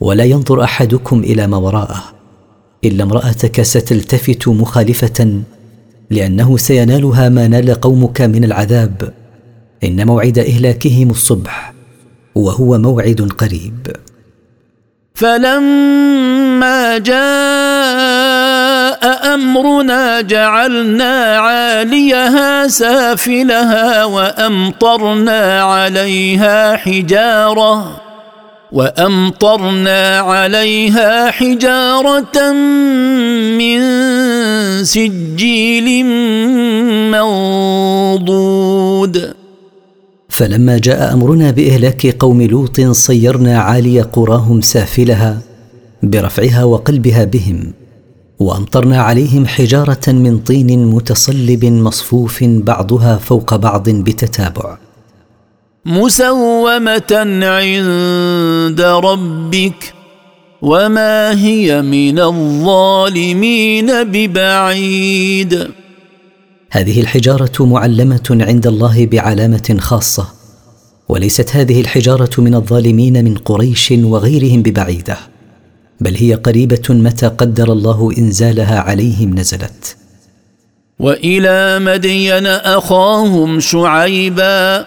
ولا ينظر أحدكم إلى ما وراءه إلا امرأتك ستلتفت مخالفة لأنه سينالها ما نال قومك من العذاب. إن موعد إهلاكهم الصبح وهو موعد قريب. فلما جاء أمرنا جعلنا عاليها سافلها وأمطرنا عليها حجارة. وأمطرنا عليها حجارة من سجيل منضود. فلما جاء أمرنا بإهلاك قوم لوط صيرنا عالي قراهم سافلها برفعها وقلبها بهم وأمطرنا عليهم حجارة من طين متصلب مصفوف بعضها فوق بعض بتتابع. مسومة عند ربك وما هي من الظالمين ببعيد. هذه الحجارة معلمة عند الله بعلامة خاصة وليست هذه الحجارة من الظالمين من قريش وغيرهم ببعيدة بل هي قريبة متى قدر الله إنزالها عليهم نزلت. وإلى مدين أخاهم شعيبا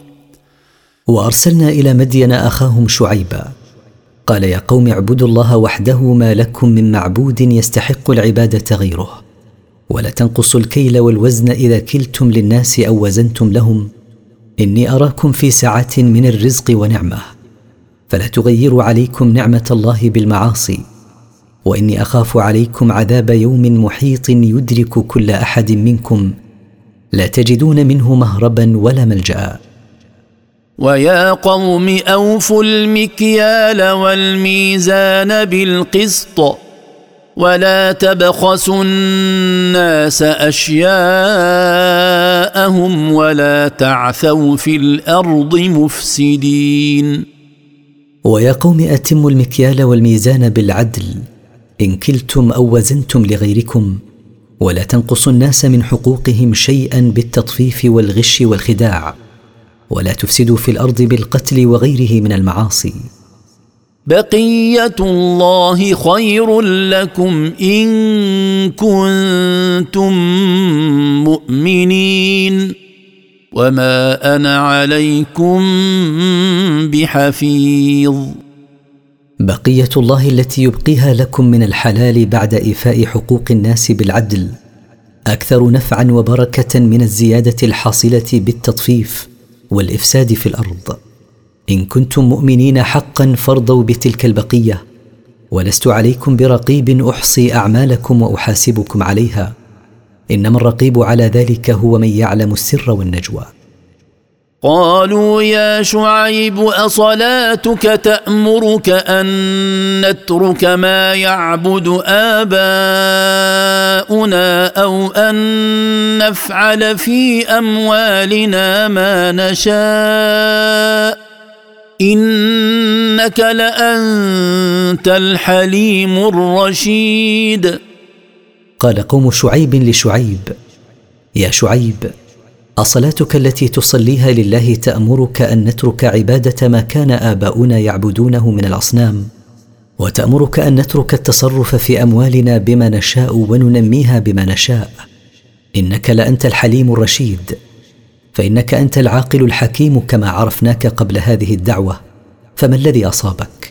وأرسلنا إلى مدين أخاهم شعيبا. قال يا قوم اعبدوا الله وحده ما لكم من معبود يستحق العبادة غيره. ولا تنقصوا الكيل والوزن إذا كلتم للناس أو وزنتم لهم. إني أراكم في سعه من الرزق ونعمة. فلا تغيروا عليكم نعمة الله بالمعاصي. وإني أخاف عليكم عذاب يوم محيط يدرك كل أحد منكم. لا تجدون منه مهربا ولا ملجأ. ويا قوم أوفوا المكيال والميزان بالقسط ولا تبخسوا الناس أشياءهم ولا تعثوا في الأرض مفسدين. ويا قوم أتموا المكيال والميزان بالعدل إن كلتم أو وزنتم لغيركم ولا تنقصوا الناس من حقوقهم شيئا بالتطفيف والغش والخداع. ولا تفسدوا في الأرض بالقتل وغيره من المعاصي. بقية الله خير لكم إن كنتم مؤمنين. وما أنا عليكم بحفيظ. بقية الله التي يبقيها لكم من الحلال بعد إيفاء حقوق الناس بالعدل أكثر نفعا وبركة من الزيادة الحاصلة بالتطفيف. والإفساد في الأرض. إن كنتم مؤمنين حقا فارضوا بتلك البقية. ولست عليكم برقيب أحصي أعمالكم وأحاسبكم عليها. إنما الرقيب على ذلك هو من يعلم السر والنجوى. قالوا يا شعيب أصلاتك تأمرك أن نترك ما يعبد آباؤنا أو أن نفعل في أموالنا ما نشاء؟ إنك لأنت الحليم الرشيد. قال قوم شعيب لشعيب يا شعيب أصلاتك التي تصليها لله تأمرك أن نترك عبادة ما كان آباؤنا يعبدونه من الأصنام وتأمرك أن نترك التصرف في أموالنا بما نشاء وننميها بما نشاء. إنك لأنت الحليم الرشيد. فإنك أنت العاقل الحكيم كما عرفناك قبل هذه الدعوة. فما الذي أصابك؟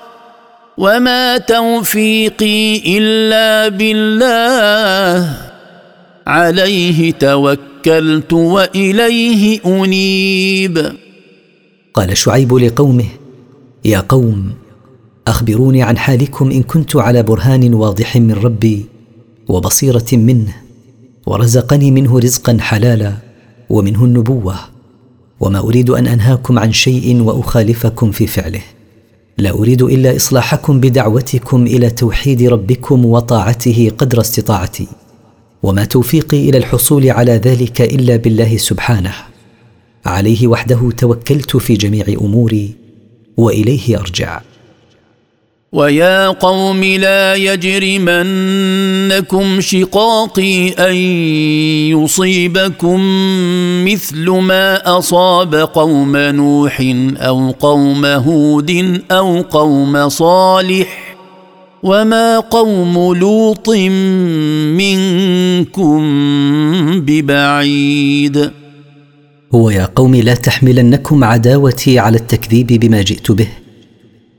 وما توفيقي الا بالله عليه توكلت واليه انيب قال شعيب لقومه يا قوم اخبروني عن حالكم ان كنت على برهان واضح من ربي وبصيره منه ورزقني منه رزقا حلالا ومنه النبوه وما اريد ان انهاكم عن شيء واخالفكم في فعله. لا أريد إلا إصلاحكم بدعوتكم إلى توحيد ربكم وطاعته قدر استطاعتي. وما توفيقي إلى الحصول على ذلك إلا بالله سبحانه. عليه وحده توكلت في جميع أموري وإليه أرجع. ويا قوم لا يجرمنكم شقاقي أن يصيبكم مثل ما أصاب قوم نوح أو قوم هود أو قوم صالح وما قوم لوط منكم ببعيد. هو يا قوم لا تحملنكم عداوتي على التكذيب بما جئت به.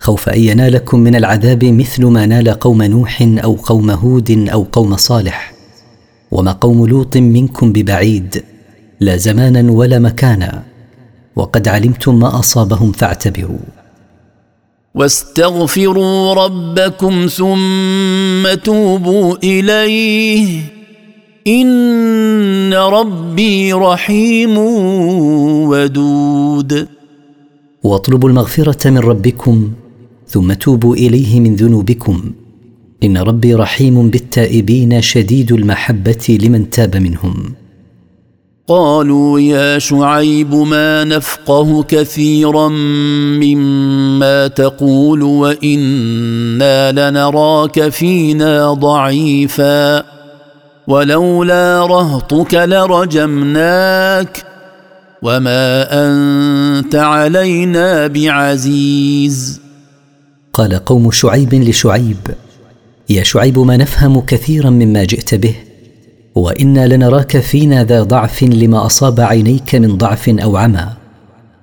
خوف أن ينالكم من العذاب مثل ما نال قوم نوح أو قوم هود أو قوم صالح. وما قوم لوط منكم ببعيد. لا زمانا ولا مكانا. وقد علمتم ما أصابهم فاعتبروا. واستغفروا ربكم ثم توبوا إليه. إن ربي رحيم ودود. واطلبوا المغفرة من ربكم ثم توبوا إليه من ذنوبكم. إن ربي رحيم بالتائبين شديد المحبة لمن تاب منهم. قالوا يا شعيب ما نفقه كثيرا مما تقول وإنا لنراك فينا ضعيفا. ولولا رهطك لرجمناك. وما أنت علينا بعزيز. قال قوم شعيب لشعيب. يا شعيب ما نفهم كثيرا مما جئت به وإنا لنراك فينا ذا ضعف لما أصاب عينيك من ضعف أو عمى.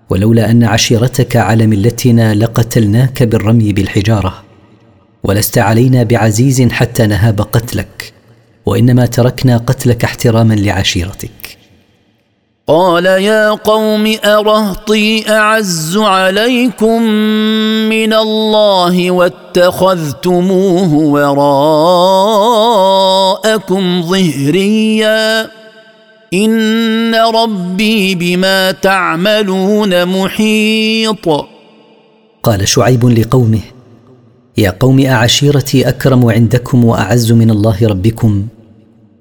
ولولا أن عشيرتك على ملتنا لقتلناك بالرمي بالحجارة. ولست علينا بعزيز حتى نهاب قتلك وإنما تركنا قتلك احتراما لعشيرتك. قال يا قوم أرهطي أعز عليكم من الله واتخذتموه وراءكم ظهريا. إن ربي بما تعملون محيط. قال شعيب لقومه يا قوم أعشيرتي أكرم عندكم وأعز من الله ربكم.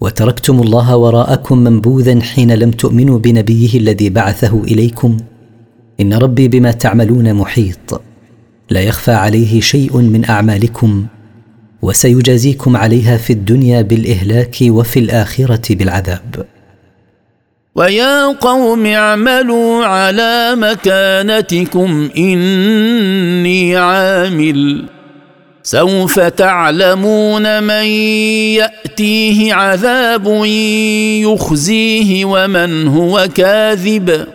وتركتم الله وراءكم منبوذا حين لم تؤمنوا بنبيه الذي بعثه إليكم. إن ربي بما تعملون محيط. لا يخفى عليه شيء من أعمالكم وسيجازيكم عليها في الدنيا بالإهلاك وفي الآخرة بالعذاب. ويا قوم اعملوا على مكانتكم إني عامل. سوف تعلمون من يأتيه عذاب يخزيه ومن هو كاذب.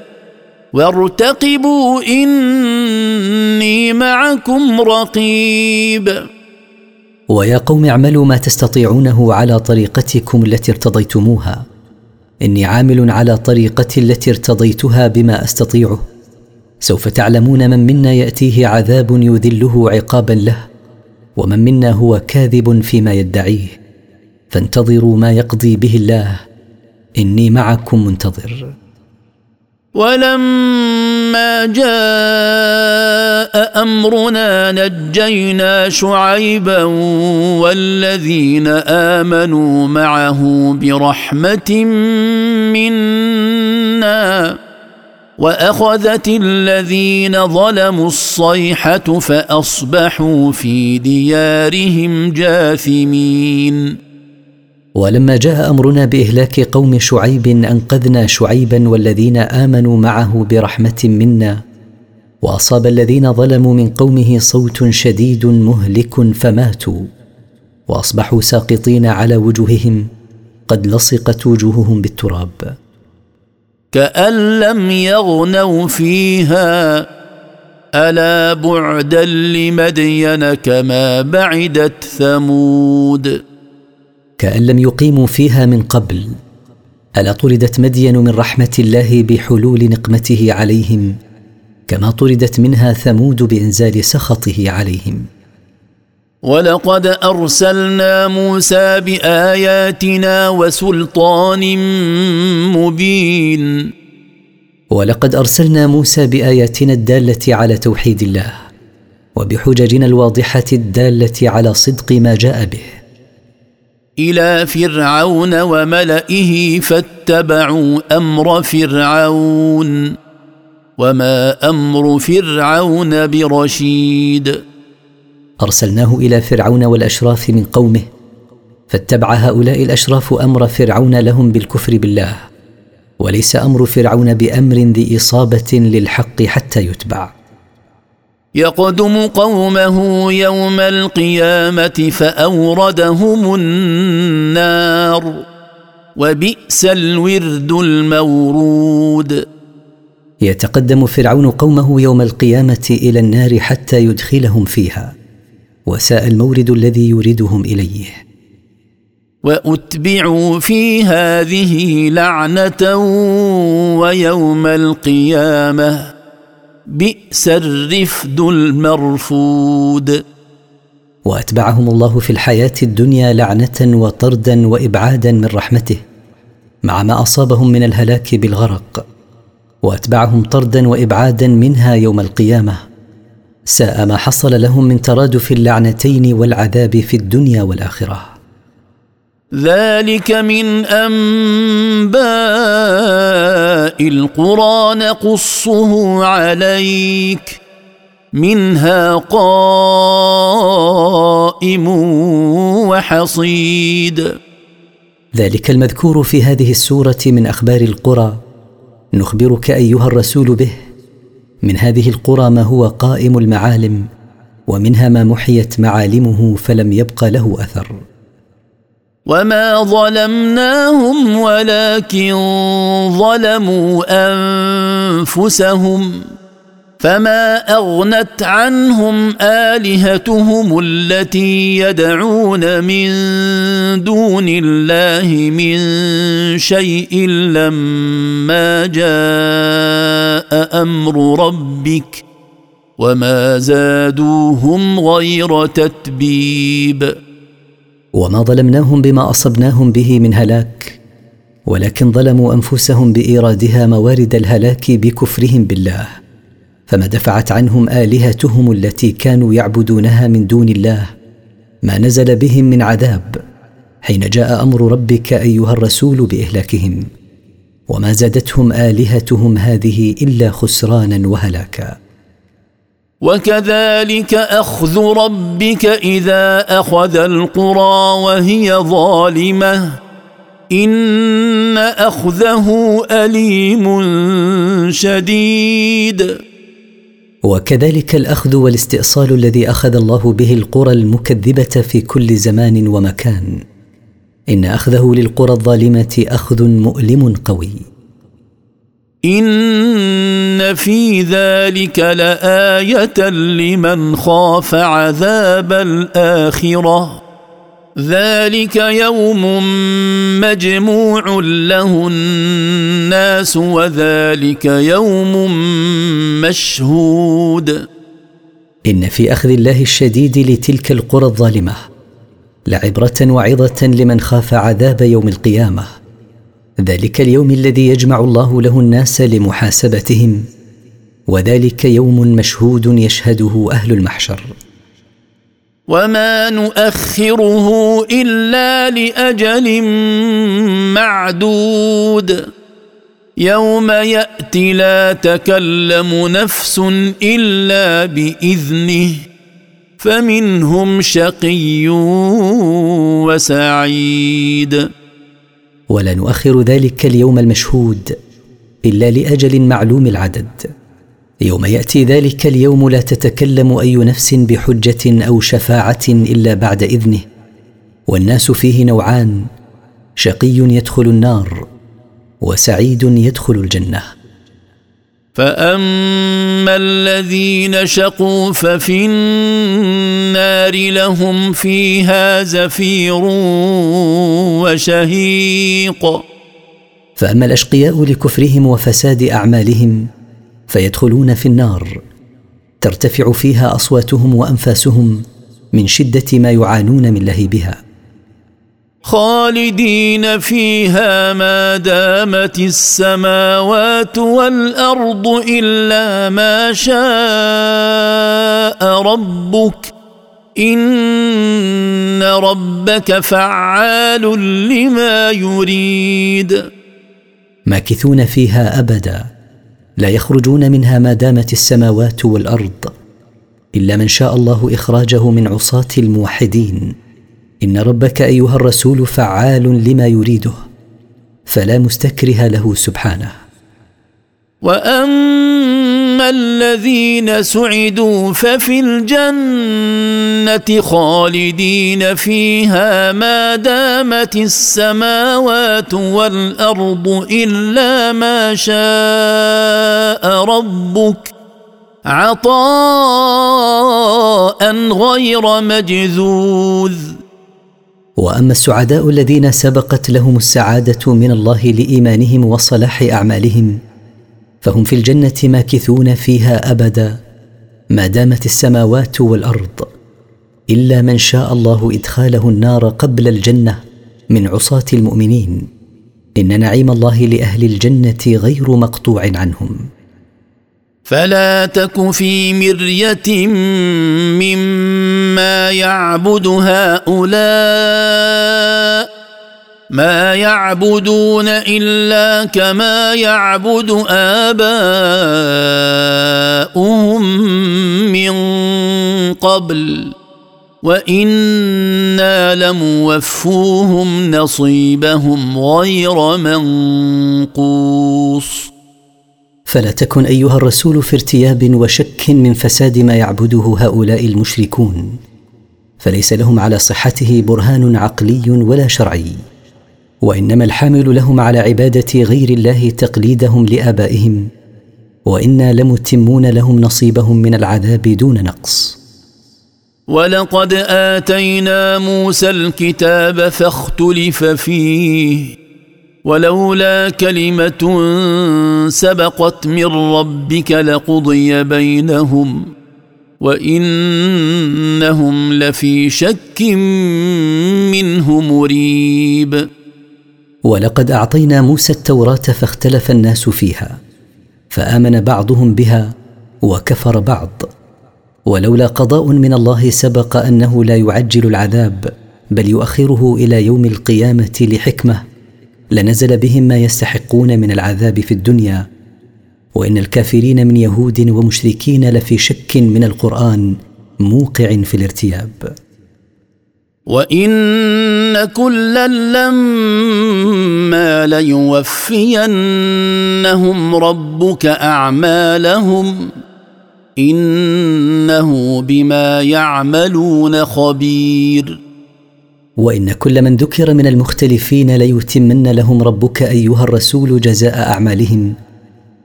وارتقبوا إني معكم رقيب. ويا قوم اعملوا ما تستطيعونه على طريقتكم التي ارتضيتموها. إني عامل على طريقتي التي ارتضيتها بما أستطيعه. سوف تعلمون من منا يأتيه عذاب يذله عقابا له. ومن منا هو كاذب فيما يدعيه فانتظروا ما يقضي به الله إني معكم منتظر. ولما جاء أمرنا نجينا شعيبا والذين آمنوا معه برحمة منا. وأخذت الذين ظلموا الصيحة فأصبحوا في ديارهم جاثمين. ولما جاء أمرنا بإهلاك قوم شعيب أنقذنا شعيبا والذين آمنوا معه برحمة منا. وأصاب الذين ظلموا من قومه صوت شديد مهلك فماتوا. وأصبحوا ساقطين على وجوههم قد لصقت وجوههم بالتراب. كأن لم يغنوا فيها. ألا بعدا لمدين كما بعدت ثمود. كأن لم يقيموا فيها من قبل ألا طردت مدين من رحمة الله بحلول نقمته عليهم كما طردت منها ثمود بإنزال سخطه عليهم. ولقد أرسلنا موسى بآياتنا وسلطان مبين. ولقد أرسلنا موسى بآياتنا الدالة على توحيد الله وبحججنا الواضحة الدالة على صدق ما جاء به. إلى فرعون وملئه فاتبعوا أمر فرعون. وما أمر فرعون برشيد. أرسلناه إلى فرعون والأشراف من قومه فاتبع هؤلاء الأشراف أمر فرعون لهم بالكفر بالله وليس أمر فرعون بأمر ذي إصابة للحق حتى يتبع. يقدم قومه يوم القيامة فأوردهم النار وبئس الورد المورود. يتقدم فرعون قومه يوم القيامة إلى النار حتى يدخلهم فيها. وساء المورد الذي يوردهم إليه. واتبعوا في هذه لعنة ويوم القيامة. بئس الرفد المرفود. وأتبعهم الله في الحياة الدنيا لعنة وطردا وإبعادا من رحمته مع ما أصابهم من الهلاك بالغرق. وأتبعهم طردا وإبعادا منها يوم القيامة. ساء ما حصل لهم من ترادف اللعنتين والعذاب في الدنيا والآخرة. ذلك من أنباء القرى نقصه عليك منها قائم وحصيد. ذلك المذكور في هذه السورة من أخبار القرى. نخبرك أيها الرسول به من هذه القرى ما هو قائم المعالم ومنها ما محيت معالمه فلم يبق له أثر. وما ظلمناهم ولكن ظلموا انفسهم فما اغنت عنهم الهتهم التي يدعون من دون الله من شيء لما جاء أمر ربك وما زادوهم غير تتبيب وما ظلمناهم بما اصبناهم به من هلاك ولكن ظلموا انفسهم بايرادها موارد الهلاك بكفرهم بالله. فما دفعت عنهم آلهتهم التي كانوا يعبدونها من دون الله. ما نزل بهم من عذاب حين جاء أمر ربك أيها الرسول بإهلاكهم. وما زادتهم آلهتهم هذه إلا خسرانا وهلاكا. وكذلك أخذ ربك إذا أخذ القرى وهي ظالمة. إن أخذه أليم شديد. وكذلك الأخذ والاستئصال الذي أخذ الله به القرى المكذبة في كل زمان ومكان. إن أخذه للقرى الظالمة أخذ مؤلم قوي. إن في ذلك لآية لمن خاف عذاب الآخرة. ذلك يوم مجموع له الناس وذلك يوم مشهود. إن في أخذ الله الشديد لتلك القرى الظالمة لعبرة وعظة لمن خاف عذاب يوم القيامة. ذلك اليوم الذي يجمع الله له الناس لمحاسبتهم وذلك يوم مشهود يشهده أهل المحشر. وما نؤخره الا لاجل معدود يوم ياتي لا تكلم نفس الا باذنه فمنهم شقي وسعيد ولا نؤخر ذلك اليوم المشهود الا لاجل معلوم العدد يوم يأتي ذلك اليوم لا تتكلم أي نفس بحجة أو شفاعة إلا بعد إذنه. والناس فيه نوعان شقي يدخل النار وسعيد يدخل الجنة. فاما الذين شقوا ففي النار لهم فيها زفير وشهيق. فاما الاشقياء لكفرهم وفساد اعمالهم فيدخلون في النار ترتفع فيها أصواتهم وأنفاسهم من شدة ما يعانون من لهيبها. خالدين فيها ما دامت السماوات والأرض إلا ما شاء ربك. إن ربك فعال لما يريد. ماكثون فيها أبدا. لا يخرجون منها ما دامت السماوات والأرض إلا من شاء الله إخراجه من عصاة الموحدين. إن ربك أيها الرسول فعال لما يريده فلا مستكره له سبحانه. وأما الذين سعدوا ففي الجنة خالدين فيها ما دامت السماوات والأرض إلا ما شاء ربك عطاء غير مجذوذ. وأما السعداء الذين سبقت لهم السعادة من الله لإيمانهم وصلاح أعمالهم فهم في الجنة ماكثون فيها أبدا ما دامت السماوات والأرض إلا من شاء الله إدخاله النار قبل الجنة من عصاة المؤمنين. إن نعيم الله لأهل الجنة غير مقطوع عنهم. فلا تك في مرية مما يعبد هؤلاء ما يعبدون الا كما يعبد اباؤهم من قبل وأنا لموفوهم نصيبهم غير منقوص. فلا تكن ايها الرسول في ارتياب وشك من فساد ما يعبده هؤلاء المشركون. فليس لهم على صحته برهان عقلي ولا شرعي. وإنما الحامل لهم على عبادة غير الله تقليدهم لآبائهم وإنا لمتمون لهم نصيبهم من العذاب دون نقص. ولقد آتينا موسى الكتاب فاختلف فيه ولولا كلمة سبقت من ربك لقضي بينهم وإنهم لفي شك منه مريب. ولقد أعطينا موسى التوراة فاختلف الناس فيها فآمن بعضهم بها وكفر بعض. ولولا قضاء من الله سبق أنه لا يعجل العذاب بل يؤخره إلى يوم القيامة لحكمة لنزل بهم ما يستحقون من العذاب في الدنيا. وإن الكافرين من يهود ومشركين لفي شك من القرآن موقع في الارتياب. وان كلا لما ليوفينهم ربك اعمالهم انه بما يعملون خبير. وان كل من ذكر من المختلفين ليتمن لهم ربك ايها الرسول جزاء اعمالهم.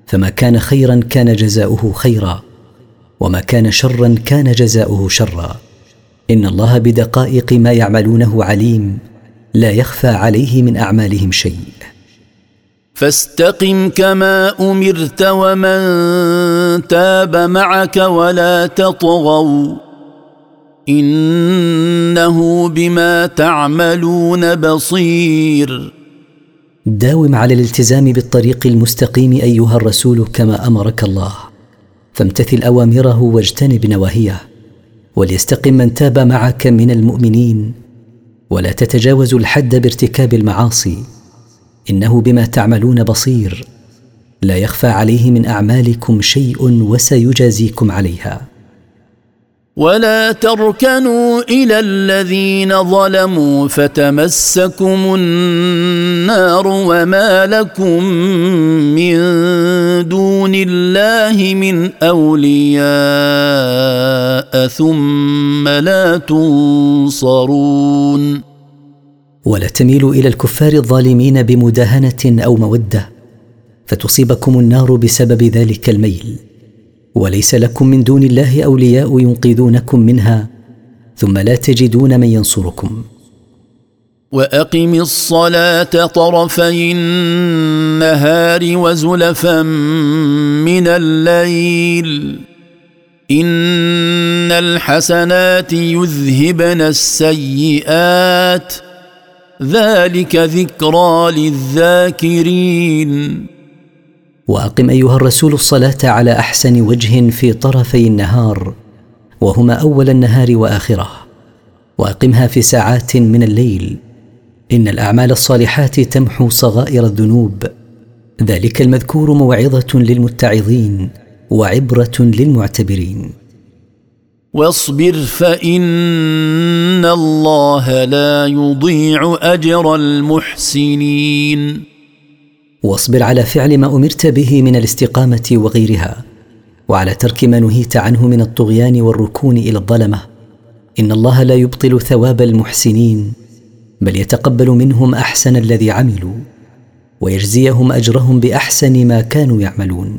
فما كان خيرا كان جزاؤه خيرا وما كان شرا كان جزاؤه شرا. إن الله بدقائق ما يعملونه عليم لا يخفى عليه من أعمالهم شيء. فاستقم كما أمرت ومن تاب معك ولا تطغوا. إنه بما تعملون بصير. داوم على الالتزام بالطريق المستقيم أيها الرسول كما أمرك الله. فامتثل أوامره واجتنب نواهيه. وليستقم من تاب معك من المؤمنين. ولا تتجاوزوا الحد بارتكاب المعاصي. إنه بما تعملون بصير. لا يخفى عليه من أعمالكم شيء وسيجازيكم عليها. ولا تركنوا إلى الذين ظلموا فتمسكم النار وما لكم من دون الله من أولياء ثم لا تنصرون. ولا تميلوا إلى الكفار الظالمين بمداهنة أو مودة فتصيبكم النار بسبب ذلك الميل. وليس لكم من دون الله أولياء ينقذونكم منها ثم لا تجدون من ينصركم. وأقم الصلاة طرفي النهار وزلفا من الليل. إن الحسنات يذهبن السيئات. ذلك ذكرى للذاكرين. وأقم أيها الرسول الصلاة على أحسن وجه في طرفي النهار وهما أول النهار وآخره. وأقمها في ساعات من الليل. إن الأعمال الصالحات تمحو صغائر الذنوب. ذلك المذكور موعظة للمتعظين وعبرة للمعتبرين. واصبر فإن الله لا يضيع أجر المحسنين. واصبر على فعل ما أمرت به من الاستقامة وغيرها وعلى ترك ما نهيت عنه من الطغيان والركون إلى الظلمة. إن الله لا يبطل ثواب المحسنين بل يتقبل منهم أحسن الذي عملوا ويجزيهم أجرهم بأحسن ما كانوا يعملون.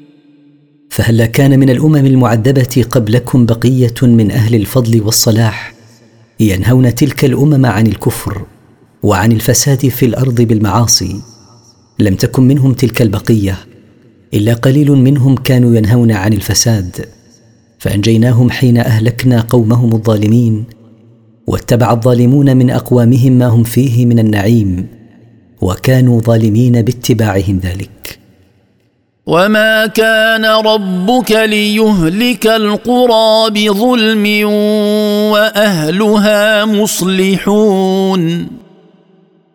فهلا كان من الأمم المعذبة قبلكم بقية من أهل الفضل والصلاح ينهون تلك الأمم عن الكفر وعن الفساد في الأرض بالمعاصي؟ لم تكن منهم تلك البقية إلا قليل منهم كانوا ينهون عن الفساد. فأنجيناهم حين أهلكنا قومهم الظالمين واتبع الظالمون من أقوامهم ما هم فيه من النعيم وكانوا ظالمين باتباعهم ذلك. وما كان ربك ليهلك القرى بظلم واهلها مصلحون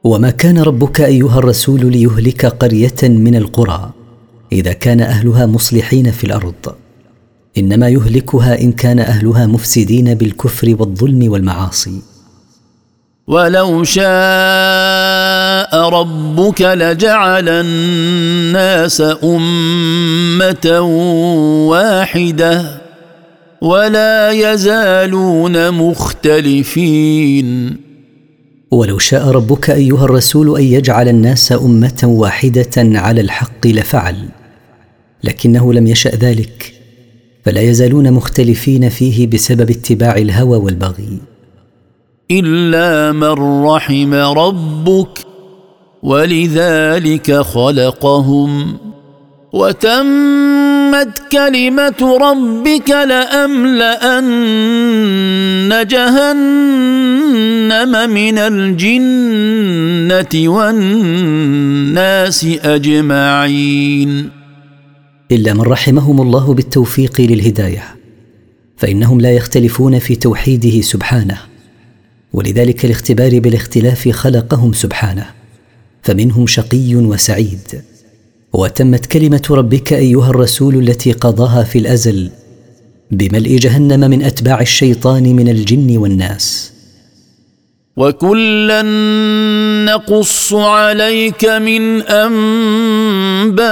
وما كان ربك ايها الرسول ليهلك قريه من القرى اذا كان اهلها مصلحين في الأرض. انما يهلكها ان كان اهلها مفسدين بالكفر والظلم والمعاصي. ولو شاء ربك لجعل الناس امه واحدة ولا يزالون مختلفين ولو شاء ربك ايها الرسول ان يجعل الناس امه واحدة على الحق لفعل لكنه لم يشا ذلك فلا يزالون مختلفين فيه بسبب اتباع الهوى والبغي. إلا من رحم ربك ولذلك خلقهم وتمت كلمة ربك لأملأن جهنم من الجنة والناس أجمعين. إلا من رحمهم الله بالتوفيق للهداية فإنهم لا يختلفون في توحيده سبحانه. ولذلك الاختبار بالاختلاف خلقهم سبحانه فمنهم شقي وسعيد. وتمت كلمة ربك أيها الرسول التي قضاها في الأزل بملء جهنم من أتباع الشيطان من الجن والناس. وكلا نقص عليك من أنباء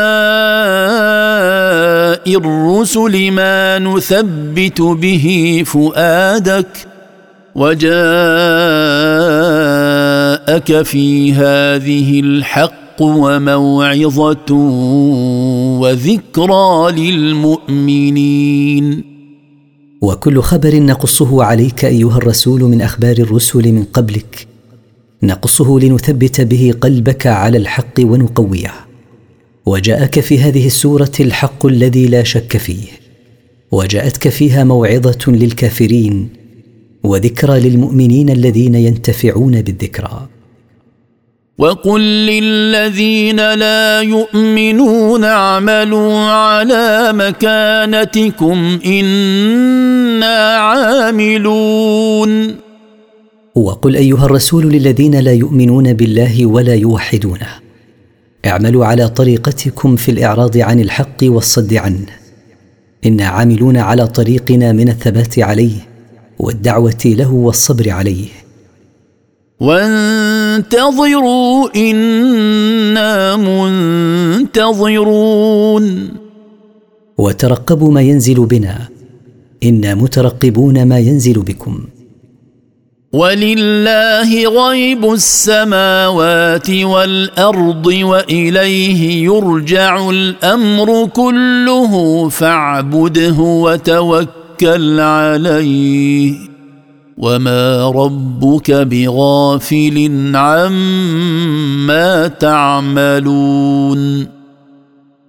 الرسل ما نثبت به فؤادك وجاءك في هذه الحق وموعظة وذكرى للمؤمنين. وكل خبر نقصه عليك أيها الرسول من أخبار الرسل من قبلك. نقصه لنثبت به قلبك على الحق ونقويه. وجاءك في هذه السورة الحق الذي لا شك فيه. وجاءتك فيها موعظة للكافرين. وذكرى للمؤمنين الذين ينتفعون بالذكرى. وقل للذين لا يؤمنون اعملوا على مكانتكم إنا عاملون. وقل أيها الرسول للذين لا يؤمنون بالله ولا يوحدونه اعملوا على طريقتكم في الإعراض عن الحق والصد عنه. أنا عاملون على طريقنا من الثبات عليه والدعوة له والصبر عليه. وانتظروا إنا منتظرون. وترقبوا ما ينزل بنا. إنا مترقبون ما ينزل بكم. ولله غيب السماوات والأرض وإليه يرجع الأمر كله فاعبده وتوكل عليه وما ربك بغافل عما تعملون.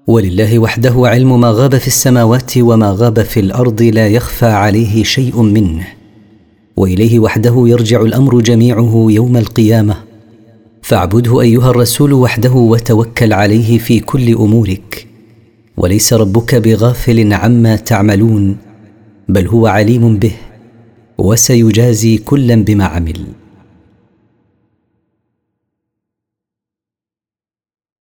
ولله وحده علم ما غاب في السماوات وما غاب في الأرض لا يخفى عليه شيء منه. وإليه وحده يرجع الأمر جميعه يوم القيامة. فاعبده أيها الرسول وحده وتوكل عليه في كل أمورك. وليس ربك بغافل عما تعملون. بل هو عليم به وسيجازي كلا بما عمل.